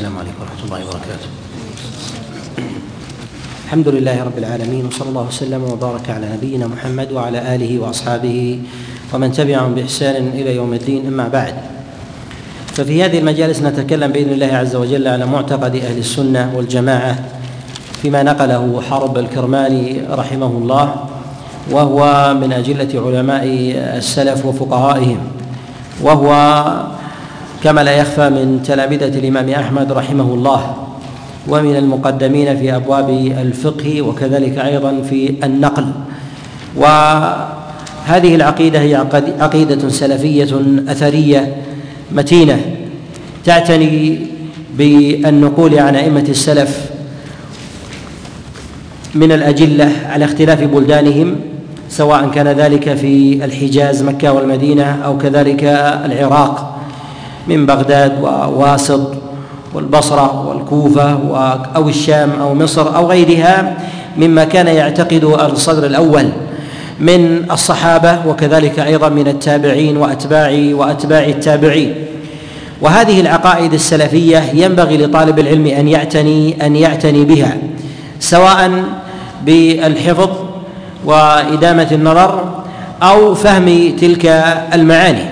السلام عليكم ورحمة الله وبركاته. الحمد لله رب العالمين وصلى الله وسلم وبارك على نبينا محمد وعلى آله وأصحابه ومن تبعهم بإحسان إلى يوم الدين أما بعد. ففي هذه المجالس نتكلم بإذن الله عز وجل على معتقد أهل السنة والجماعة فيما نقله حرب الكرماني رحمه الله وهو من أجلة علماء السلف وفقهائهم وهو كما لا يخفى من تلامذة الإمام أحمد رحمه الله ومن المقدمين في أبواب الفقه وكذلك أيضا في النقل. وهذه العقيدة هي عقيدة سلفية أثرية متينة تعتني بالنقول عن أئمة السلف من الأجلة على اختلاف بلدانهم سواء كان ذلك في الحجاز مكة والمدينة أو كذلك العراق. من بغداد وواسط والبصرة والكوفة أو الشام أو مصر أو غيرها مما كان يعتقد الصدر الأول من الصحابة وكذلك أيضا من التابعين وأتباع وأتباع التابعين. وهذه العقائد السلفية ينبغي لطالب العلم أن يعتني أن يعتني بها سواء بالحفظ وإدامة النظر أو فهم تلك المعاني.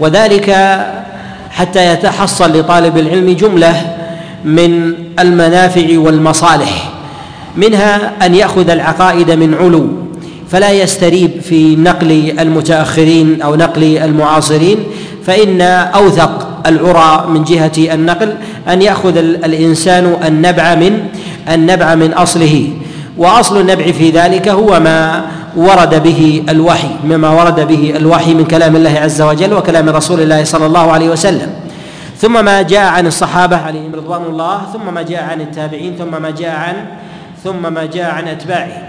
وذلك حتى يتحصل لطالب العلم جملة من المنافع والمصالح منها أن يأخذ العقائد من علو فلا يستريب في نقل المتأخرين أو نقل المعاصرين فإن أوثق العرى من جهة النقل أن يأخذ الإنسان النبع من النبع من أصله وأصل النبع في ذلك هو ما ورد به الوحي مما ورد به الوحي من كلام الله عز وجل وكلام رسول الله صلى الله عليه وسلم. ثم ما جاء عن الصحابة عليهم رضوان الله ثم ما جاء عن التابعين ثم ما جاء عن ثم ما جاء عن أتباعه.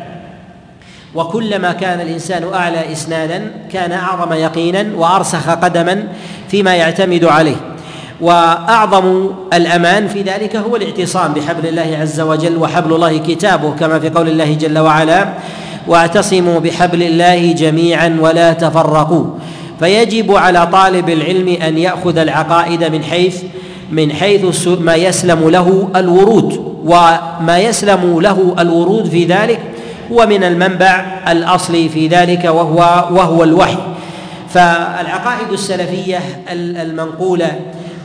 وكلما كان الإنسان أعلى إسنادا كان أعظم يقينا وأرسخ قدما فيما يعتمد عليه. وأعظم الأمان في ذلك هو الاعتصام بحبل الله عز وجل وحبل الله كتابه كما في قول الله جل وعلا واعتصموا بحبل الله جميعا ولا تفرقوا. فيجب على طالب العلم أن يأخذ العقائد من حيث من حيث ما يسلم له الورود. وما يسلم له الورود في ذلك هو من المنبع الاصلي في ذلك وهو وهو الوحي. فالعقائد السلفية المنقولة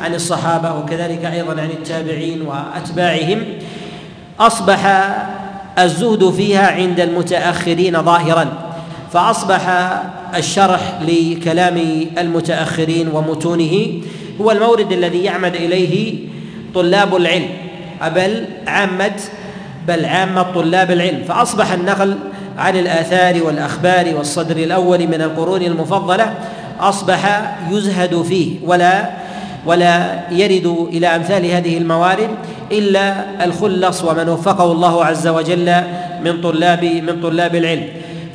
عن الصحابة وكذلك أيضا عن التابعين وأتباعهم أصبح الزهد فيها عند المتأخرين ظاهرا فأصبح الشرح لكلام المتأخرين ومتونه هو المورد الذي يعمد إليه طلاب العلم. بل عامه بل عامه طلاب العلم. فأصبح النقل عن الآثار والأخبار والصدر الأول من القرون المفضلة أصبح يزهد فيه ولا ولا يرد إلى أمثال هذه الموارد. إلا الخلص ومن وفقه الله عز وجل من طلاب من طلاب العلم.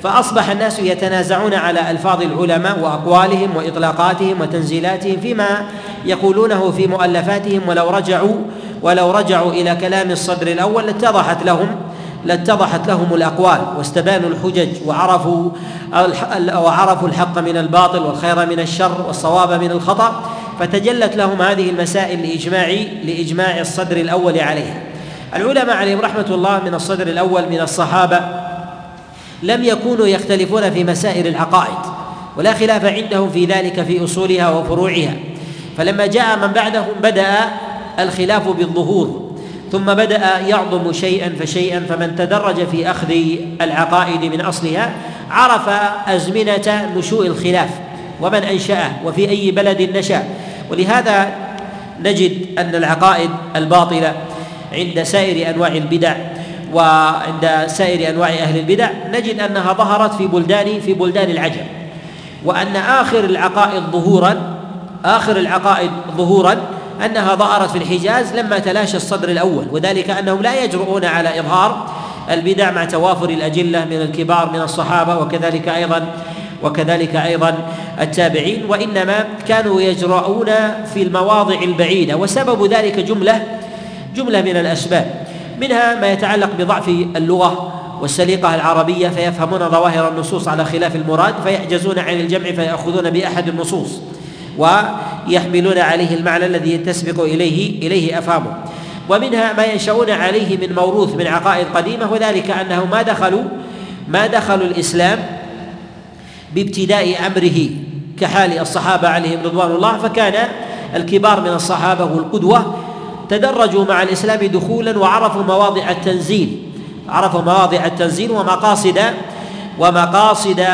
فأصبح الناس يتنازعون على ألفاظ العلماء وأقوالهم وإطلاقاتهم وتنزيلاتهم فيما يقولونه في مؤلفاتهم ولو رجعوا ولو رجعوا إلى كلام الصدر الأول لاتضحت لهم لاتضحت لهم الأقوال واستبانوا الحجج وعرفوا وعرفوا الحق من الباطل والخير من الشر والصواب من الخطأ. فتجلت لهم هذه المسائل لاجماع لإجماع الصدر الأول عليها. العلماء عليهم رحمة الله من الصدر الأول من الصحابة لم يكونوا يختلفون في مسائل العقائد ولا خلاف عندهم في ذلك في أصولها وفروعها. فلما جاء من بعدهم بدأ الخلاف بالظهور ثم بدأ يعظم شيئا فشيئا فمن تدرج في أخذ العقائد من أصلها عرف أزمنة نشوء الخلاف ومن أنشأه وفي أي بلد نشأ. ولهذا نجد أن العقائد الباطلة عند سائر أنواع البدع وعند سائر أنواع أهل البدع نجد أنها ظهرت في بلدان في بلدان العجم وأن آخر العقائد ظهورا آخر العقائد ظهورا أنها ظهرت في الحجاز لما تلاشى الصدر الأول وذلك أنهم لا يجرؤون على إظهار البدع مع توافر الأجلة من الكبار من الصحابة وكذلك أيضا وكذلك أيضا التابعين وإنما كانوا يجرؤون في المواضع البعيدة وسبب ذلك جملة جملة من الأسباب. منها ما يتعلق بضعف اللغة والسليقة العربية فيفهمون ظواهر النصوص على خلاف المراد فيعجزون عن الجمع فيأخذون بأحد النصوص ويحملون عليه المعنى الذي تسبق إليه إليه أفهامه. ومنها ما ينشؤون عليه من موروث من عقائد قديمة وذلك انهم ما دخلوا ما دخلوا الإسلام بابتداء أمره كحال الصحابة عليهم رضوان الله فكان الكبار من الصحابة والقدوة تدرجوا مع الإسلام دخولا وعرفوا مواضع التنزيل عرفوا مواضع التنزيل ومقاصد ومقاصد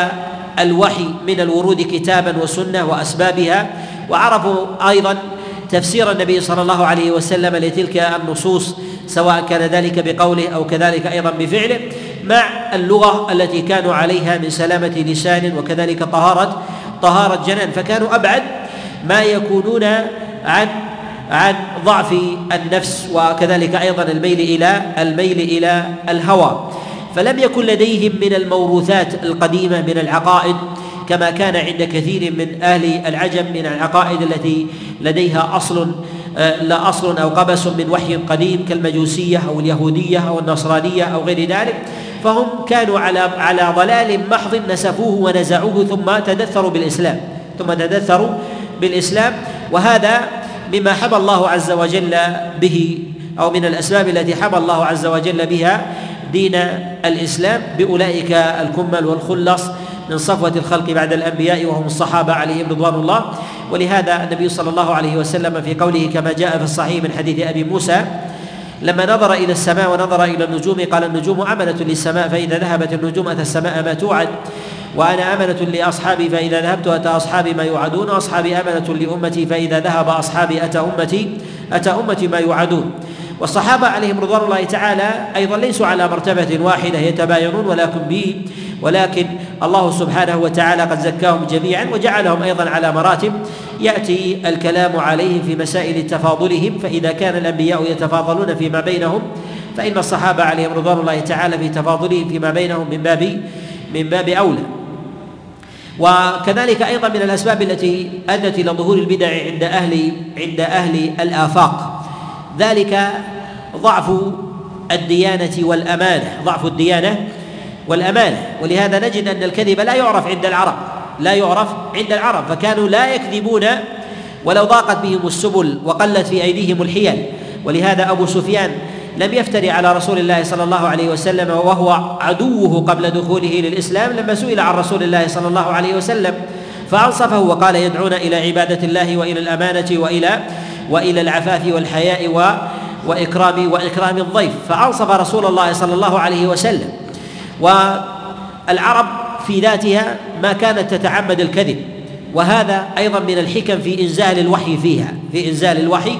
الوحي من الورود كتابا وسنة وأسبابها وعرفوا أيضا تفسير النبي صلى الله عليه وسلم لتلك النصوص سواء كان ذلك بقوله أو كذلك أيضا بفعله. مع اللغة التي كانوا عليها من سلامة لسان وكذلك طهارة طهارة جنان. فكانوا أبعد ما يكونون عن عن ضعف النفس وكذلك أيضا الميل إلى الميل إلى الهوى. فلم يكن لديهم من الموروثات القديمة من العقائد كما كان عند كثير من أهل العجم من العقائد التي لديها أصل آه، لا أصل أو قبس من وحي قديم كالمجوسية أو اليهودية أو النصرانية أو غير ذلك. فهم كانوا على على ضلال محض نسفوه ونزعوه ثم تدثروا بالإسلام ثم تدثروا بالإسلام وهذا مما حمى الله عز وجل به أو من الأسباب التي حمى الله عز وجل بها دين الإسلام بأولئك الكمل والخلص من صفوة الخلق بعد الأنبياء وهم الصحابة عليهم رضوان الله. ولهذا النبي صلى الله عليه وسلم في قوله كما جاء في الصحيح من حديث أبي موسى لما نظر إلى السماء ونظر إلى النجوم قال النجوم أمنة للسماء فإذا ذهبت النجوم أتى السماء ما توعد. وأنا أمنة لأصحابي فإذا ذهبت أتى أصحابي ما يوعدون وأصحابي أمنة لأمتي فإذا ذهب أصحابي أتى أمتي أتى أمتي ما يوعدون. والصحابة عليهم رضوان الله تعالى أيضا ليسوا على مرتبة واحدة يتباينون ولكن ولكن الله سبحانه وتعالى قد زكاهم جميعا وجعلهم أيضا على مراتب. يأتي الكلام عليهم في مسائل تفاضلهم فإذا كان الأنبياء يتفاضلون فيما بينهم فإن الصحابة عليهم رضوان الله تعالى في تفاضلهم فيما بينهم من باب من باب أولى. وكذلك أيضا من الأسباب التي أدت إلى ظهور البدع عند أهل عند أهل الآفاق. ذلك ضعف الديانة والأمانة ضعف الديانة والأمانة. ولهذا نجد أن الكذب لا يعرف عند العرب لا يعرف عند العرب فكانوا لا يكذبون ولو ضاقت بهم السبل وقلت في أيديهم الحيل. ولهذا أبو سفيان لم يفتري على رسول الله صلى الله عليه وسلم وهو عدوه قبل دخوله للإسلام لما سئل عن رسول الله صلى الله عليه وسلم فأنصفه وقال يدعون إلى عبادة الله وإلى الأمانة وإلى وإلى العفاف والحياء و وإكرام وإكرام الضيف. فأنصف رسول الله صلى الله عليه وسلم. والعرب في ذاتها ما كانت تتعمد الكذب وهذا أيضا من الحكم في إنزال الوحي فيها في إنزال الوحي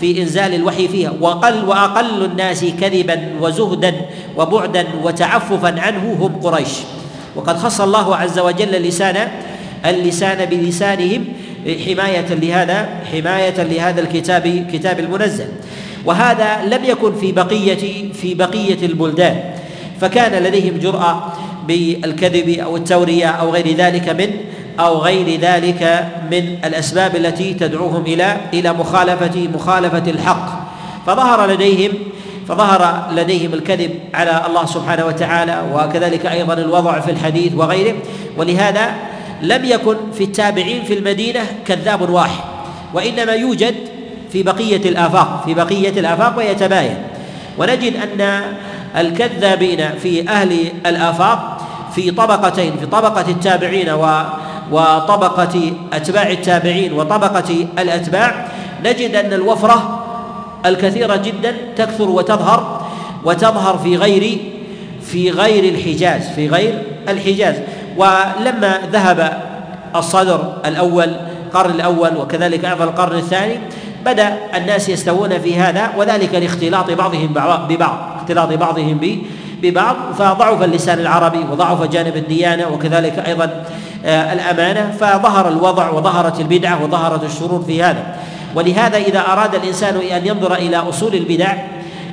في إنزال الوحي فيها. وقل وأقل الناس كذبا وزهدا وبعدا وتعففا عنه هم قريش. وقد خص الله عز وجل اللسان اللسان بلسانهم حماية لهذا حماية لهذا الكتاب كتاب المنزل. وهذا لم يكن في بقية في بقية البلدان. فكان لديهم جرأة بالكذب أو التورية أو غير ذلك من أو غير ذلك من الأسباب التي تدعوهم إلى إلى مخالفة مخالفة الحق. فظهر لديهم فظهر لديهم الكذب على الله سبحانه وتعالى وكذلك أيضا الوضع في الحديث وغيره. ولهذا لم يكن في التابعين في المدينة كذاب واحد وإنما يوجد في بقية الآفاق في بقية الآفاق ويتباين. ونجد أن الكذابين في أهل الآفاق في طبقتين في طبقة التابعين و وطبقة أتباع التابعين وطبقة الأتباع. نجد أن الوفرة الكثيرة جدا تكثر وتظهر وتظهر في غير في غير الحجاز في غير الحجاز. ولما ذهب الصدر الأول القرن الأول وكذلك أيضا القرن الثاني بدأ الناس يستوون في هذا وذلك لاختلاط بعضهم ببعض اختلاط بعضهم ببعض فضعف اللسان العربي وضعف جانب الديانة وكذلك أيضا آه، الأمانة فظهر الوضع وظهرت البدعة وظهرت الشرور في هذا. ولهذا إذا أراد الإنسان أن ينظر إلى أصول البدع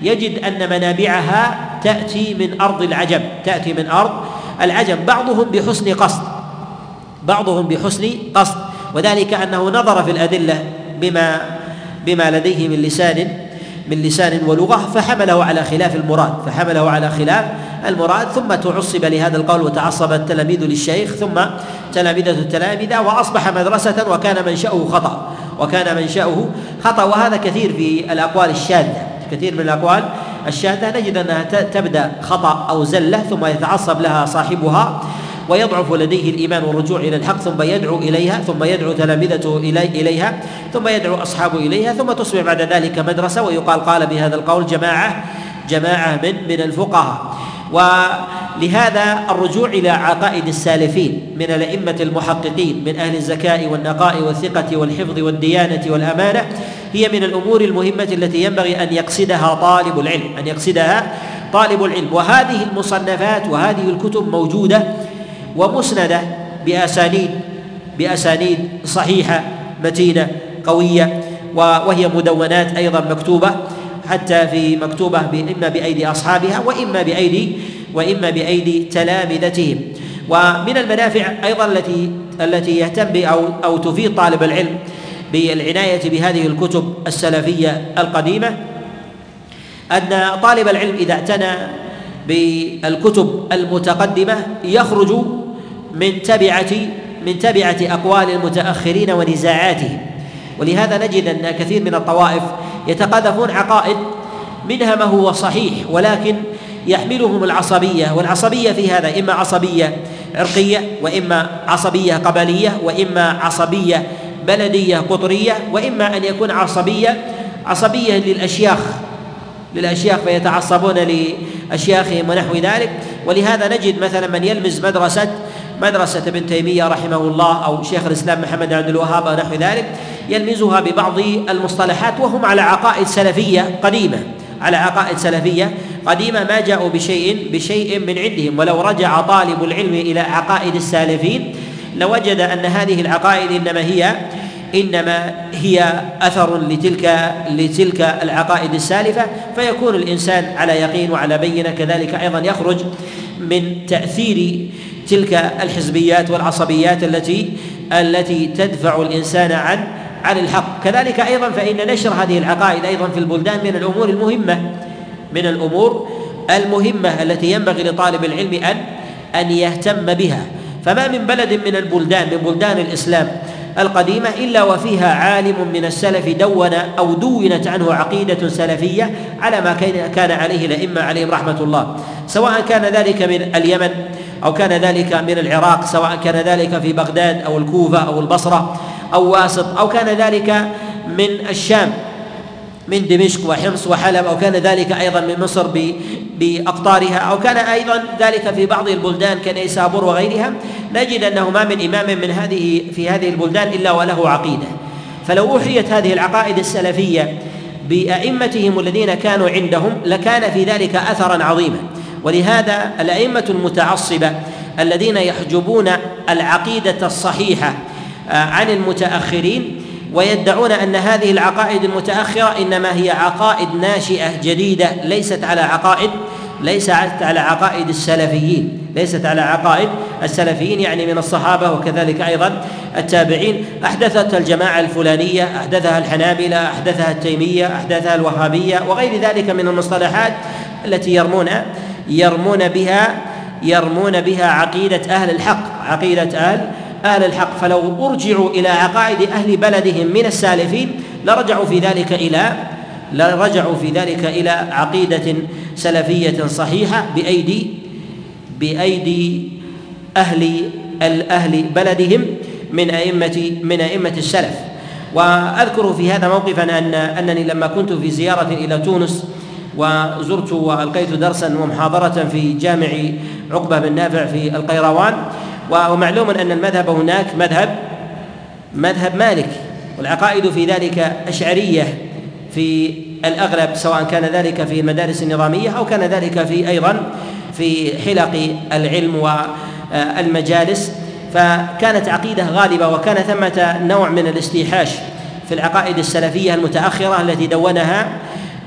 يجد أن منابعها تأتي من أرض العجم تأتي من أرض العجم. بعضهم بحسن قصد بعضهم بحسن قصد وذلك أنه نظر في الأدلة بما بما لديه من لسان من لسان ولغة فحمله على خلاف المراد فحمله على خلاف المراد ثم تعصب لهذا القول وتعصب التلاميذ للشيخ ثم تلامذة التلامذة وأصبح مدرسة وكان منشأه خطأ وكان منشأه خطأ وهذا كثير في الأقوال الشاذة كثير من الأقوال الشاذة نجد أنها تبدأ خطأ أو زلة ثم يتعصب لها صاحبها ويضعف لديه الإيمان والرجوع إلى الحق ثم يدعو إليها ثم يدعو تلامذته إلي إليها ثم يدعو أصحابه إليها ثم تصبح بعد ذلك مدرسة ويقال قال بهذا القول جماعة جماعة من من الفقهاء. ولهذا الرجوع إلى عقائد السالفين من الأئمة المحققين من أهل الزكاء والنقاء والثقة والحفظ والديانة والأمانة هي من الأمور المهمة التي ينبغي أن يقصدها طالب العلم أن يقصدها طالب العلم. وهذه المصنفات وهذه الكتب موجودة ومسندة بأسانيد بأسانيد صحيحة متينة قوية وهي مدونات أيضا مكتوبة حتى في مكتوبة إما بأيدي أصحابها وإما بأيدي وإما بأيدي تلامذتهم. ومن المنافع أيضا التي التي يهتم أو أو تفيد طالب العلم بالعناية بهذه الكتب السلفية القديمة أن طالب العلم إذا اعتنى بالكتب المتقدمة يخرج من تبعة من تبعة أقوال المتأخرين ونزاعاتهم ولهذا نجد أن كثير من الطوائف يتقاذفون عقائد منها ما هو صحيح ولكن يحملهم العصبية والعصبية في هذا إما عصبية عرقية وإما عصبية قبلية وإما عصبية بلدية قطرية وإما أن يكون عصبية عصبية للأشياخ للأشياخ فيتعصبون لأشياخهم ونحو ذلك. ولهذا نجد مثلا من يلمز مدرسة مدرسة ابن تيمية رحمه الله أو شيخ الإسلام محمد عبد الوهاب أو نحو ذلك يلمزها ببعض المصطلحات وهم على عقائد سلفية قديمة. على عقائد سلفية قديمة ما جاءوا بشيء بشيء من عندهم. ولو رجع طالب العلم إلى عقائد السالفين لوجد أن هذه العقائد إنما هي إنما هي أثر لتلك لتلك العقائد السالفة فيكون الإنسان على يقين وعلى بينة كذلك أيضا يخرج من تأثير تلك الحزبيات والعصبيات التي التي تدفع الإنسان عن عن الحق. كذلك أيضا فإن نشر هذه العقائد أيضا في البلدان من الأمور المهمه من الأمور المهمة التي ينبغي لطالب العلم ان أن يهتم بها. فما من بلد من البلدان من بلدان الإسلام القديمة إلا وفيها عالم من السلف دون أو دونت عنه عقيدة سلفية على ما كان عليه الأئمة عليهم رحمة الله. سواء كان ذلك من اليمن أو كان ذلك من العراق سواء كان ذلك في بغداد أو الكوفة أو البصرة أو واسط أو كان ذلك من الشام. من دمشق وحمص وحلب أو كان ذلك أيضا من مصر بأقطارها أو كان أيضا ذلك في بعض البلدان كنيسابور وغيرها. نجد أنه ما من إمام من هذه في هذه البلدان إلا وله عقيدة. فلو أحيت هذه العقائد السلفية بأئمتهم الذين كانوا عندهم لكان في ذلك أثرا عظيما. ولهذا الأئمة المتعصبة الذين يحجبون العقيدة الصحيحة آه، عن المتأخرين ويدعون أن هذه العقائد المتأخرة إنما هي عقائد ناشئة جديدة ليست على عقائد ليست على عقائد السلفيين ليست على عقائد السلفيين يعني من الصحابة وكذلك أيضا التابعين. أحدثت الجماعة الفلانية أحدثها الحنابلة أحدثها التيمية أحدثها الوهابية وغير ذلك من المصطلحات التي يرمون يرمون بها يرمون بها عقيدة أهل الحق عقيدة أهل أهل الحق فلو أرجعوا إلى عقائد أهل بلدهم من السالفين لرجعوا في ذلك إلى لرجعوا في ذلك إلى عقيدة سلفية صحيحة بأيدي بأيدي أهل الأهل بلدهم من أئمة من أئمة السلف. وأذكر في هذا موقفا أن أنني لما كنت في زيارة إلى تونس وزرت وألقيت درسا ومحاضرة في جامع عقبة بن نافع في القيروان ومعلوم أن المذهب هناك مذهب مذهب مالك والعقائد في ذلك أشعرية في الأغلب سواء كان ذلك في المدارس النظاميه أو كان ذلك في أيضا في حلق العلم والمجالس. فكانت عقيدة غالبة وكان ثمة نوع من الاستيحاش في العقائد السلفية المتأخرة التي دونها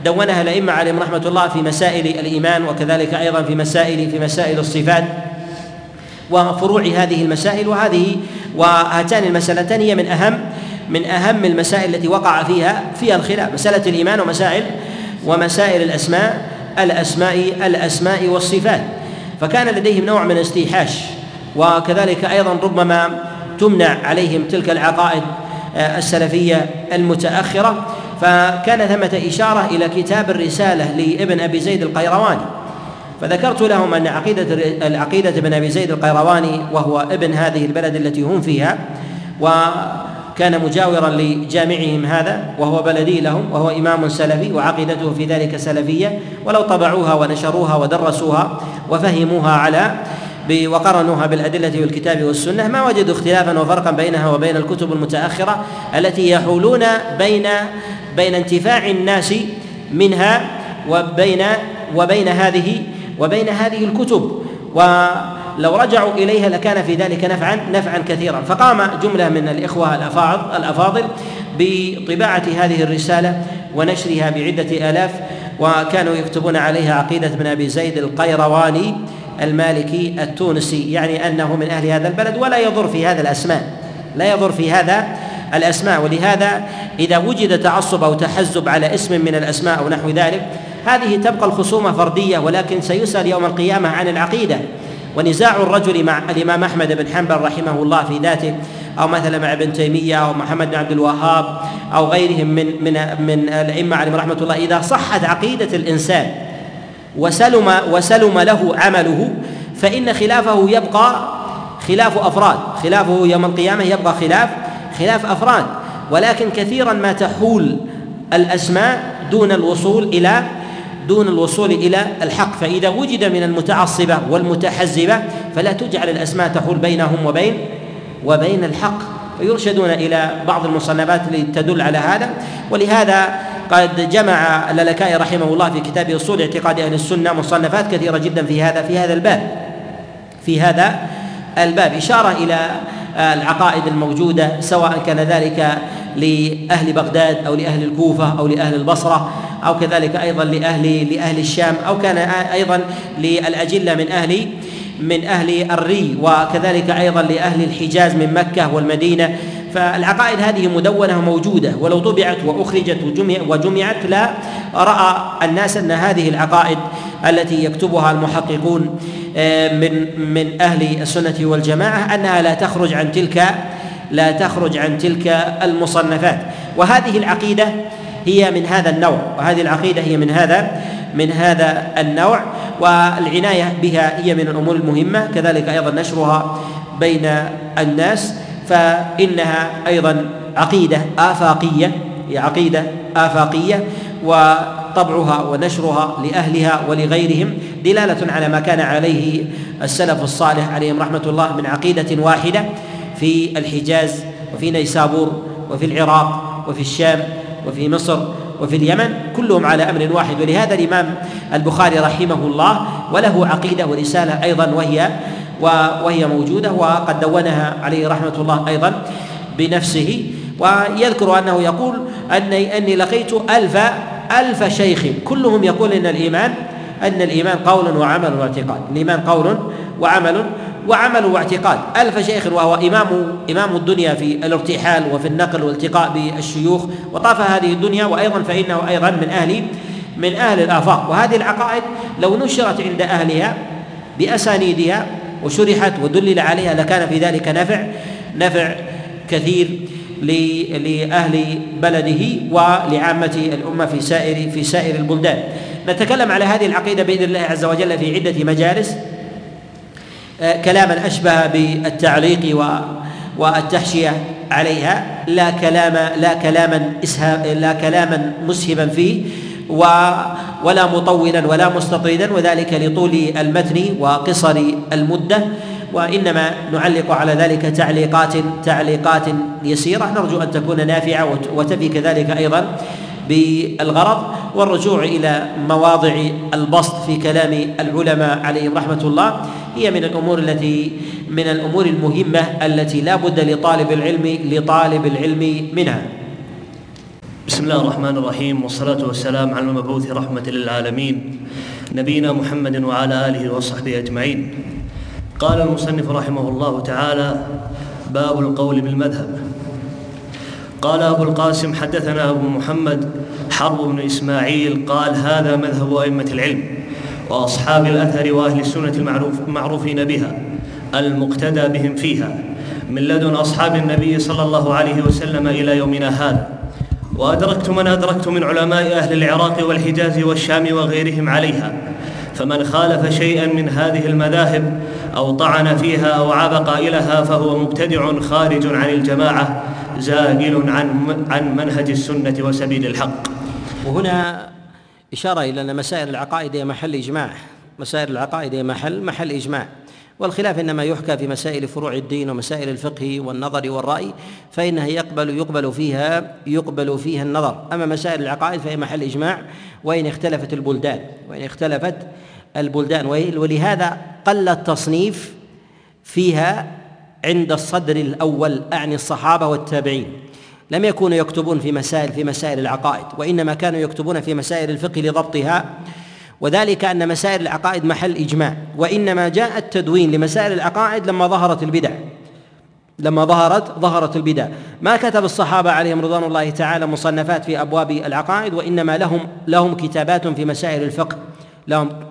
دونها الأئمة عليهم رحمة الله في مسائل الإيمان وكذلك أيضا في مسائل في مسائل الصفات. وفروع هذه المسائل وهذه وهاتان المسألتان هي من أهم من أهم المسائل التي وقع فيها فيها الخلاف. مسألة الإيمان ومسائل ومسائل الأسماء الأسماء الأسماء والصفات. فكان لديهم نوع من الاستيحاش وكذلك أيضا ربما تمنع عليهم تلك العقائد آه، السلفية المتأخرة. فكان ثمة إشارة إلى كتاب الرسالة لابن أبي زيد القيرواني. فذكرت لهم أن عقيدة العقيدة ابن أبي زيد القيرواني وهو ابن هذه البلد التي هم فيها وكان مجاورا لجامعهم هذا وهو بلدي لهم وهو إمام سلفي وعقيدته في ذلك سلفية ولو طبعوها ونشروها ودرسوها وفهموها على وقرنوها بالأدلة والكتاب والسنة ما وجدوا اختلافا وفرقا بينها وبين الكتب المتأخرة التي يحولون بين بين انتفاع الناس منها وبين وبين هذه وبين هذه الكتب ولو رجعوا إليها لكان في ذلك نفعا نفعا كثيرا. فقام جملة من الإخوة الأفاضل بطباعة هذه الرسالة ونشرها بعدة آلاف وكانوا يكتبون عليها عقيدة ابن أبي زيد القيرواني المالكي التونسي يعني أنه من أهل هذا البلد ولا يضر في هذا الأسماء لا يضر في هذا الأسماء. ولهذا إذا وجد تعصب أو تحزب على اسم من الأسماء أو نحو ذلك هذه تبقى الخصومة فردية ولكن سيسأل يوم القيامة عن العقيدة. ونزاع الرجل مع الإمام أحمد بن حنبل رحمه الله في ذاته أو مثلا مع ابن تيمية أو محمد بن عبد الوهاب أو غيرهم من من من الأئمة عليهم رحمة الله. إذا صحت عقيدة الإنسان وسلم وسلم له عمله فإن خلافه يبقى خلاف أفراد. خلافه يوم القيامة يبقى خلاف خلاف أفراد. ولكن كثيرا ما تحول الأسماء دون الوصول إلى دون الوصول إلى الحق. فإذا وجد من المتعصبة والمتحزبة فلا تجعل الأسماء تحول بينهم وبين وبين الحق. فيرشدون إلى بعض المصنفات لتدل على هذا. ولهذا قد جمع اللالكائي رحمه الله في كتاب أصول اعتقاد أهل السنة مصنفات كثيرة جدا في هذا في هذا الباب في هذا الباب. إشارة إلى العقائد الموجودة سواء كان ذلك لأهل بغداد أو لأهل الكوفة أو لأهل البصرة. أو كذلك أيضا لاهل لأهل الشام أو كان أيضا للأجلة من أهل من أهل الري وكذلك أيضا لأهل الحجاز من مكة والمدينة. فالعقائد هذه مدونة موجودة ولو طبعت وأخرجت وجمعت لا رأى الناس أن هذه العقائد التي يكتبها المحققون آه، من من أهل السنة والجماعة أنها لا تخرج عن تلك لا تخرج عن تلك المصنفات. وهذه العقيدة هي من هذا النوع وهذه العقيدة هي من هذا من هذا النوع والعناية بها هي من الأمور المهمة كذلك أيضا نشرها بين الناس فإنها أيضا عقيدة آفاقية هي عقيدة آفاقية وطبعها ونشرها لأهلها ولغيرهم دلالة على ما كان عليه السلف الصالح عليهم رحمة الله من عقيدة واحدة في الحجاز وفي نيسابور وفي العراق وفي الشام وفي مصر وفي اليمن كلهم على أمر واحد. ولهذا الإمام البخاري رحمه الله وله عقيدة ورسالة أيضا وهي وهي موجودة وقد دونها عليه رحمة الله أيضا بنفسه. ويذكر أنه يقول أني أني لقيت ألف ألف شيخ. كلهم يقول إن الإيمان أن الإيمان قول وعمل واعتقاد. الإيمان قول وعمل وعمل واعتقاد. ألف شيخ وهو إمام إمام الدنيا في الارتحال وفي النقل والالتقاء بالشيوخ وطاف هذه الدنيا وأيضا فإنه أيضا من أهل من أهل الآفاق. وهذه العقائد لو نشرت عند أهلها بأسانيدها وشرحت ودلل عليها لكان في ذلك نفع نفع كثير لأهل بلده ولعامة الأمة في سائر في سائر البلدان. نتكلم على هذه العقيدة بإذن الله عز وجل في عدة مجالس. كلاما أشبه بالتعليق والتحشية عليها لا كلام لا كلاما لا كلاما مسهبا فيه ولا مطولا ولا مستطيلا وذلك لطول المتن وقصر المدة وإنما نعلق على ذلك تعليقات تعليقات يسيرة. نرجو أن تكون نافعة وتفي كذلك أيضا بالغرض والرجوع إلى مواضع البسط في كلام العلماء عليهم رحمة الله. هي من الأمور التي من الأمور المهمة التي لا بد لطالب العلم لطالب العلم منها. بسم الله الرحمن الرحيم والصلاة والسلام على المبعوث رحمة للعالمين نبينا محمد وعلى آله وصحبه أجمعين. قال المصنف رحمه الله تعالى باب القول بالمذهب قال أبو القاسم حدثنا أبو محمد حرب بن إسماعيل قال هذا مذهب أئمة العلم وأصحاب الأثر وأهل السنة المعروف المعروفين بها المقتدى بهم فيها من لدن أصحاب النبي صلى الله عليه وسلم إلى يومنا هذا وأدركت من أدركت من علماء أهل العراق والحجاز والشام وغيرهم عليها فمن خالف شيئا من هذه المذاهب أو طعن فيها أو عاب قائلها فهو مبتدع خارج عن الجماعة زاجل عن عن منهج السنة وسبيل الحق. وهنا إشارة إلى أن مسائل العقائد هي محل إجماع، مسائل العقائد هي محل محل إجماع. والخلاف إنما يحكى في مسائل فروع الدين ومسائل الفقه والنظر والرأي فإنها يقبل يقبل فيها يقبل فيها النظر. أما مسائل العقائد فهي محل إجماع وإن اختلفت البلدان. وإن اختلفت البلدان. ولهذا قل التصنيف فيها عند الصدر الأول أعني الصحابة والتابعين. لم يكونوا يكتبون في مسائل في مسائل العقائد وإنما كانوا يكتبون في مسائل الفقه لضبطها وذلك أن مسائل العقائد محل إجماع وإنما جاء التدوين لمسائل العقائد لما ظهرت البدع. لما ظهرت ظهرت البدع. ما كتب الصحابة عليهم رضوان الله تعالى مصنفات في أبواب العقائد وإنما لهم لهم كتابات في مسائل الفقه. لهم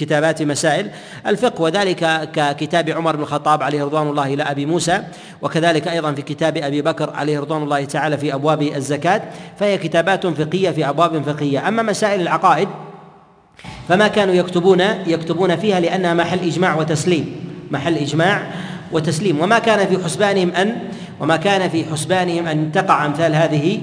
كتابات مسائل. الفقه وذلك ككتاب عمر بن الخطاب عليه رضوان الله إلى أبي موسى وكذلك أيضا في كتاب أبي بكر عليه رضوان الله تعالى في أبواب الزكاة فهي كتابات فقهية في أبواب فقهية. أما مسائل العقائد فما كانوا يكتبون يكتبون فيها لانها محل إجماع وتسليم محل إجماع وتسليم. وما كان في حسبانهم أن وما كان في حسبانهم أن تقع أمثال هذه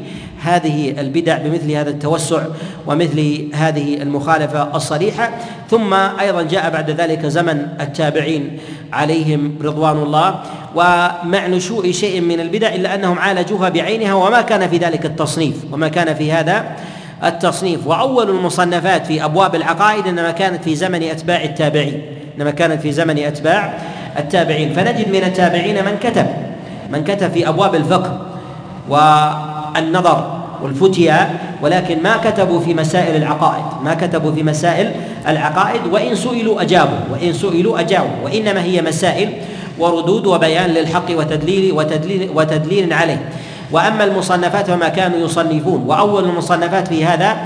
هذه البدع بمثل هذا التوسع ومثل هذه المخالفة الصريحة. ثم أيضا جاء بعد ذلك زمن التابعين عليهم رضوان الله. ومع نشوء شيء من البدع إلا أنهم عالجوها بعينها وما كان في ذلك التصنيف وما كان في هذا التصنيف. وأول المصنفات في أبواب العقائد إنما كانت في زمن أتباع التابعين إنما كانت في زمن أتباع التابعين. فنجد من التابعين من كتب من كتب في أبواب الفقه والنظر والفتيا ولكن ما كتبوا في مسائل العقائد ما كتبوا في مسائل العقائد وإن سئلوا أجابوا وإن سئلوا اجابوا وإنما هي مسائل وردود وبيان للحق وتدليل وتدليل وتدليل عليه. وأما المصنفات فما كانوا يصنفون وأول المصنفات في هذا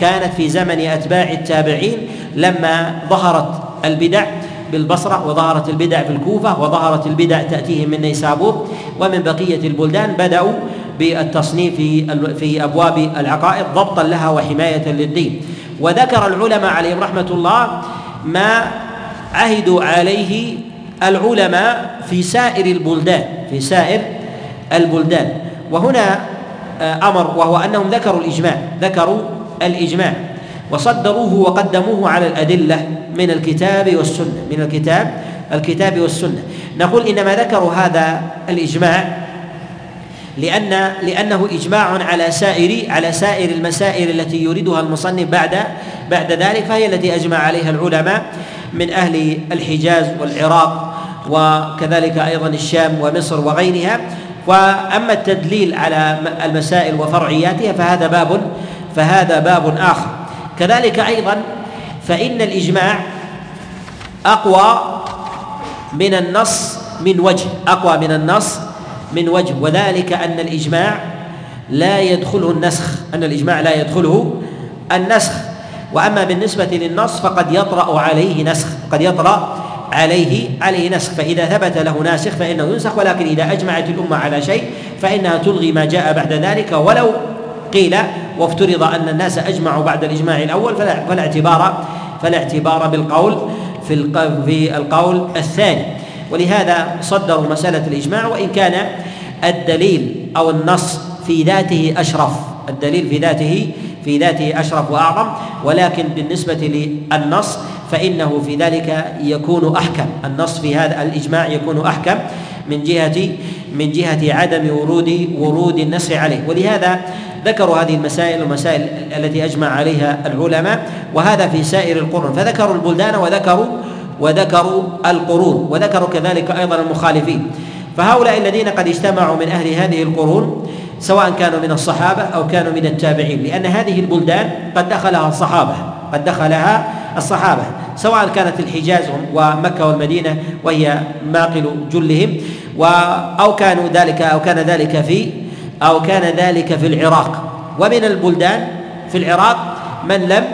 كانت في زمن أتباع التابعين لما ظهرت البدع بالبصرة وظهرت البدع في الكوفة وظهرت البدع تأتيهم من نيسابور ومن بقية البلدان بدأوا بالتصنيف في أبواب العقائد ضبطا لها وحماية للدين. وذكر العلماء عليهم رحمة الله ما عهدوا عليه العلماء في سائر البلدان في سائر البلدان. وهنا آه، أمر وهو أنهم ذكروا الإجماع ذكروا الإجماع. وصدروه وقدموه على الأدلة من الكتاب والسنة من الكتاب الكتاب والسنة. نقول إنما ذكروا هذا الإجماع لأن لأنه إجماع على سائر على سائر المسائل التي يريدها المصنف بعد بعد ذلك فهي التي أجمع عليها العلماء من أهل الحجاز والعراق وكذلك أيضا الشام ومصر وغيرها. وأما التدليل على المسائل وفرعياتها فهذا باب فهذا باب آخر. كذلك أيضا فإن الإجماع أقوى من النص من وجه أقوى من النص من وجه وذلك أن الإجماع لا يدخله النسخ أن الإجماع لا يدخله النسخ. وأما بالنسبة للنص فقد يطرأ عليه نسخ قد يطرأ عليه عليه نسخ. فإذا ثبت له ناسخ فإنه ينسخ ولكن إذا أجمعت الأمة على شيء فإنها تلغي ما جاء بعد ذلك. ولو قيل وافترض أن الناس أجمعوا بعد الإجماع الأول فلا, فلا اعتبار فلا اعتبار بالقول في القول الثاني. ولهذا صدروا مسألة الإجماع وإن كان الدليل أو النص في ذاته أشرف. الدليل في ذاته في ذاته أشرف وأعظم ولكن بالنسبة للنص فإنه في ذلك يكون أحكم. النص في هذا الإجماع يكون أحكم من جهة من جهة عدم ورود ورود النص عليه. ولهذا ذكروا هذه المسائل المسائل التي أجمع عليها العلماء وهذا في سائر القرون. فذكروا البلدان وذكروا وذكروا القرون وذكروا كذلك أيضا المخالفين. فهؤلاء الذين قد اجتمعوا من أهل هذه القرون سواء كانوا من الصحابة أو كانوا من التابعين لأن هذه البلدان قد دخلها الصحابة قد دخلها الصحابة سواء كانت الحجاز ومكة والمدينة وهي ماقل جلهم أو كانوا ذلك أو كان ذلك في أو كان ذلك في العراق. ومن البلدان في العراق من لم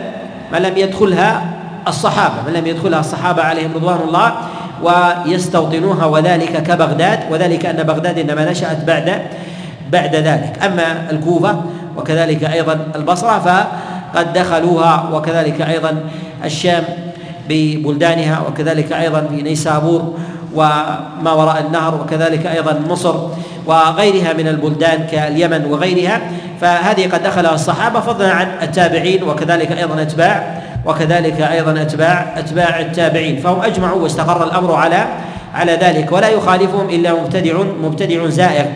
من لم يدخلها الصحابة من لم يدخلها الصحابة عليهم رضوان الله ويستوطنوها وذلك كبغداد وذلك أن بغداد إنما نشأت بعد بعد ذلك. أما الكوفة وكذلك أيضا البصرة فقد دخلوها وكذلك أيضا الشام ببلدانها وكذلك أيضا في نيسابور وما وراء النهر وكذلك أيضا مصر وغيرها من البلدان كاليمن وغيرها. فهذه قد دخلها الصحابة فضلا عن التابعين وكذلك أيضا أتباع وكذلك أيضا اتباع أتباع التابعين فهم أجمعوا واستقر الأمر على على ذلك ولا يخالفهم إلا مبتدع مبتدع زائر.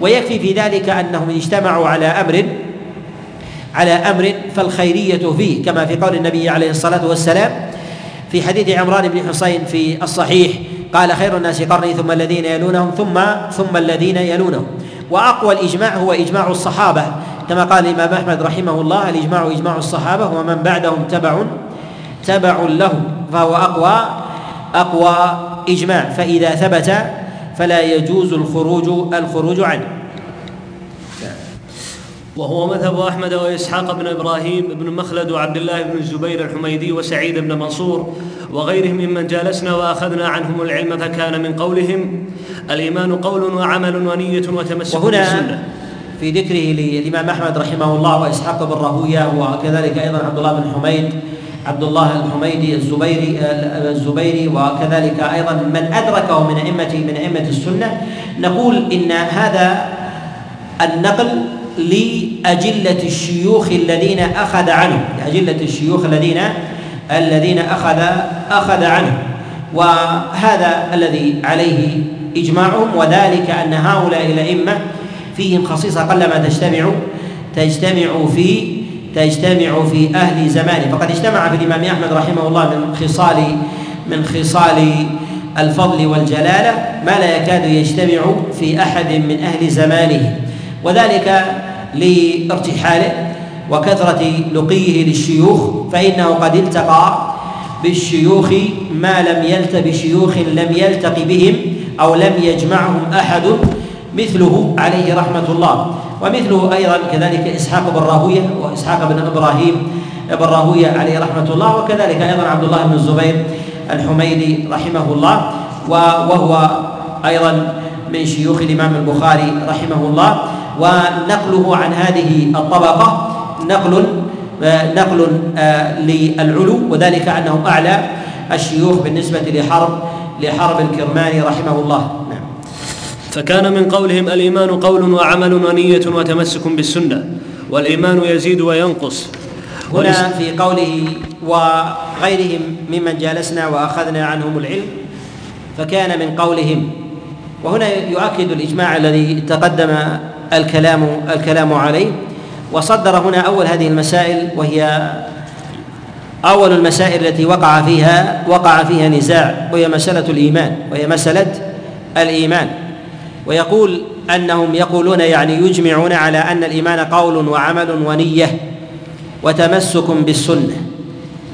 ويكفي في ذلك أنهم اجتمعوا على أمر على أمر فالخيرية فيه كما في قول النبي عليه الصلاة والسلام في حديث عمران بن حصين في الصحيح قال خير الناس قرني ثم الذين يلونهم ثم ثم الذين يلونهم. وأقوى الإجماع هو إجماع الصحابة كما قال الإمام أحمد رحمه الله الإجماع إجماع الصحابة ومن بعدهم تبع تبع له فهو أقوى أقوى إجماع فإذا ثبت فلا يجوز الخروج الخروج عنه. وهو مذهب أحمد وإسحاق بن إبراهيم بن مخلد وعبد الله بن الزبير الحميدي وسعيد بن منصور وغيرهم ممن جالسنا وأخذنا عنهم العلم فكان من قولهم الإيمان قول وعمل ونية وتمسك وهنا بالسنة. في ذكره للإمام أحمد رحمه الله وإسحاق بن راهوية وكذلك أيضا عبد الله بن حميد عبد الله الحميدي الزبيري الزبيري وكذلك أيضا من أدركه من ائمه من أئمة السنة. نقول إن هذا النقل لأجلة الشيوخ الذين أخذ عنه لأجلة الشيوخ الذين الذين أخذ أخذ عنه. وهذا الذي عليه إجماعهم وذلك أن هؤلاء الأئمة فيهم خصيصة قلما تجتمع تجتمع في تجتمع في أهل زمانه. فقد اجتمع في الإمام أحمد رحمه الله من خصال من خصال الفضل والجلالة ما لا يكاد يجتمع في أحد من أهل زمانه. وذلك لارتحاله وكثرة لقيه للشيوخ فإنه قد التقى بالشيوخ ما لم يلت بشيوخ لم يلتق بهم أو لم يجمعهم أحد مثله عليه رحمة الله. ومثله أيضا كذلك إسحاق بن راهوية وإسحاق بن إبراهيم بن راهوية عليه رحمة الله وكذلك أيضا عبد الله بن الزبير الحميدي رحمه الله وهو أيضا من شيوخ الإمام البخاري رحمه الله. ونقله عن هذه الطبقة نقل نقل آه، للعلو وذلك أنه أعلى الشيوخ بالنسبة لحرب لحرب الكرماني رحمه الله. فكان من قولهم الإيمان قول وعمل ونية وتمسك بالسنة والإيمان يزيد وينقص. هنا في قوله وغيرهم ممن جالسنا وأخذنا عنهم العلم فكان من قولهم. وهنا يؤكد الإجماع الذي تقدم الكلام الكلام عليه. وصدر هنا أول هذه المسائل وهي أول المسائل التي وقع فيها وقع فيها نزاع وهي مسألة الإيمان وهي مسألة الإيمان. ويقول أنهم يقولون يعني يجمعون على أن الإيمان قول وعمل ونية وتمسك بالسنة.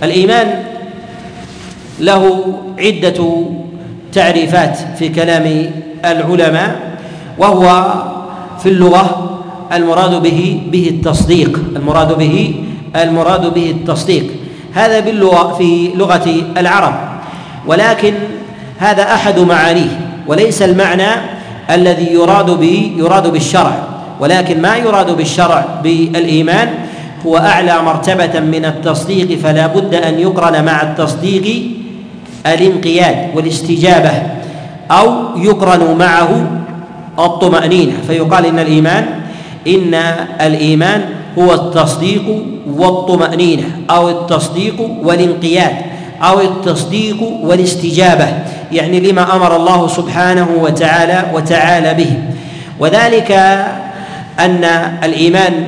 الإيمان له عدة تعريفات في كلام العلماء وهو في اللغة المراد به به التصديق المراد به المراد به التصديق. هذا باللغة في لغة العرب ولكن هذا أحد معانيه وليس المعنى الذي يراد به يراد بالشرع ولكن ما يراد بالشرع بالإيمان هو أعلى مرتبة من التصديق فلا بد أن يقرن مع التصديق الانقياد والاستجابة أو يقرن معه الطمأنينة. فيقال إن الإيمان إن الإيمان هو التصديق والطمأنينة أو التصديق والانقياد. أو التصديق والاستجابة يعني لما أمر الله سبحانه وتعالى وتعالى به. وذلك أن الإيمان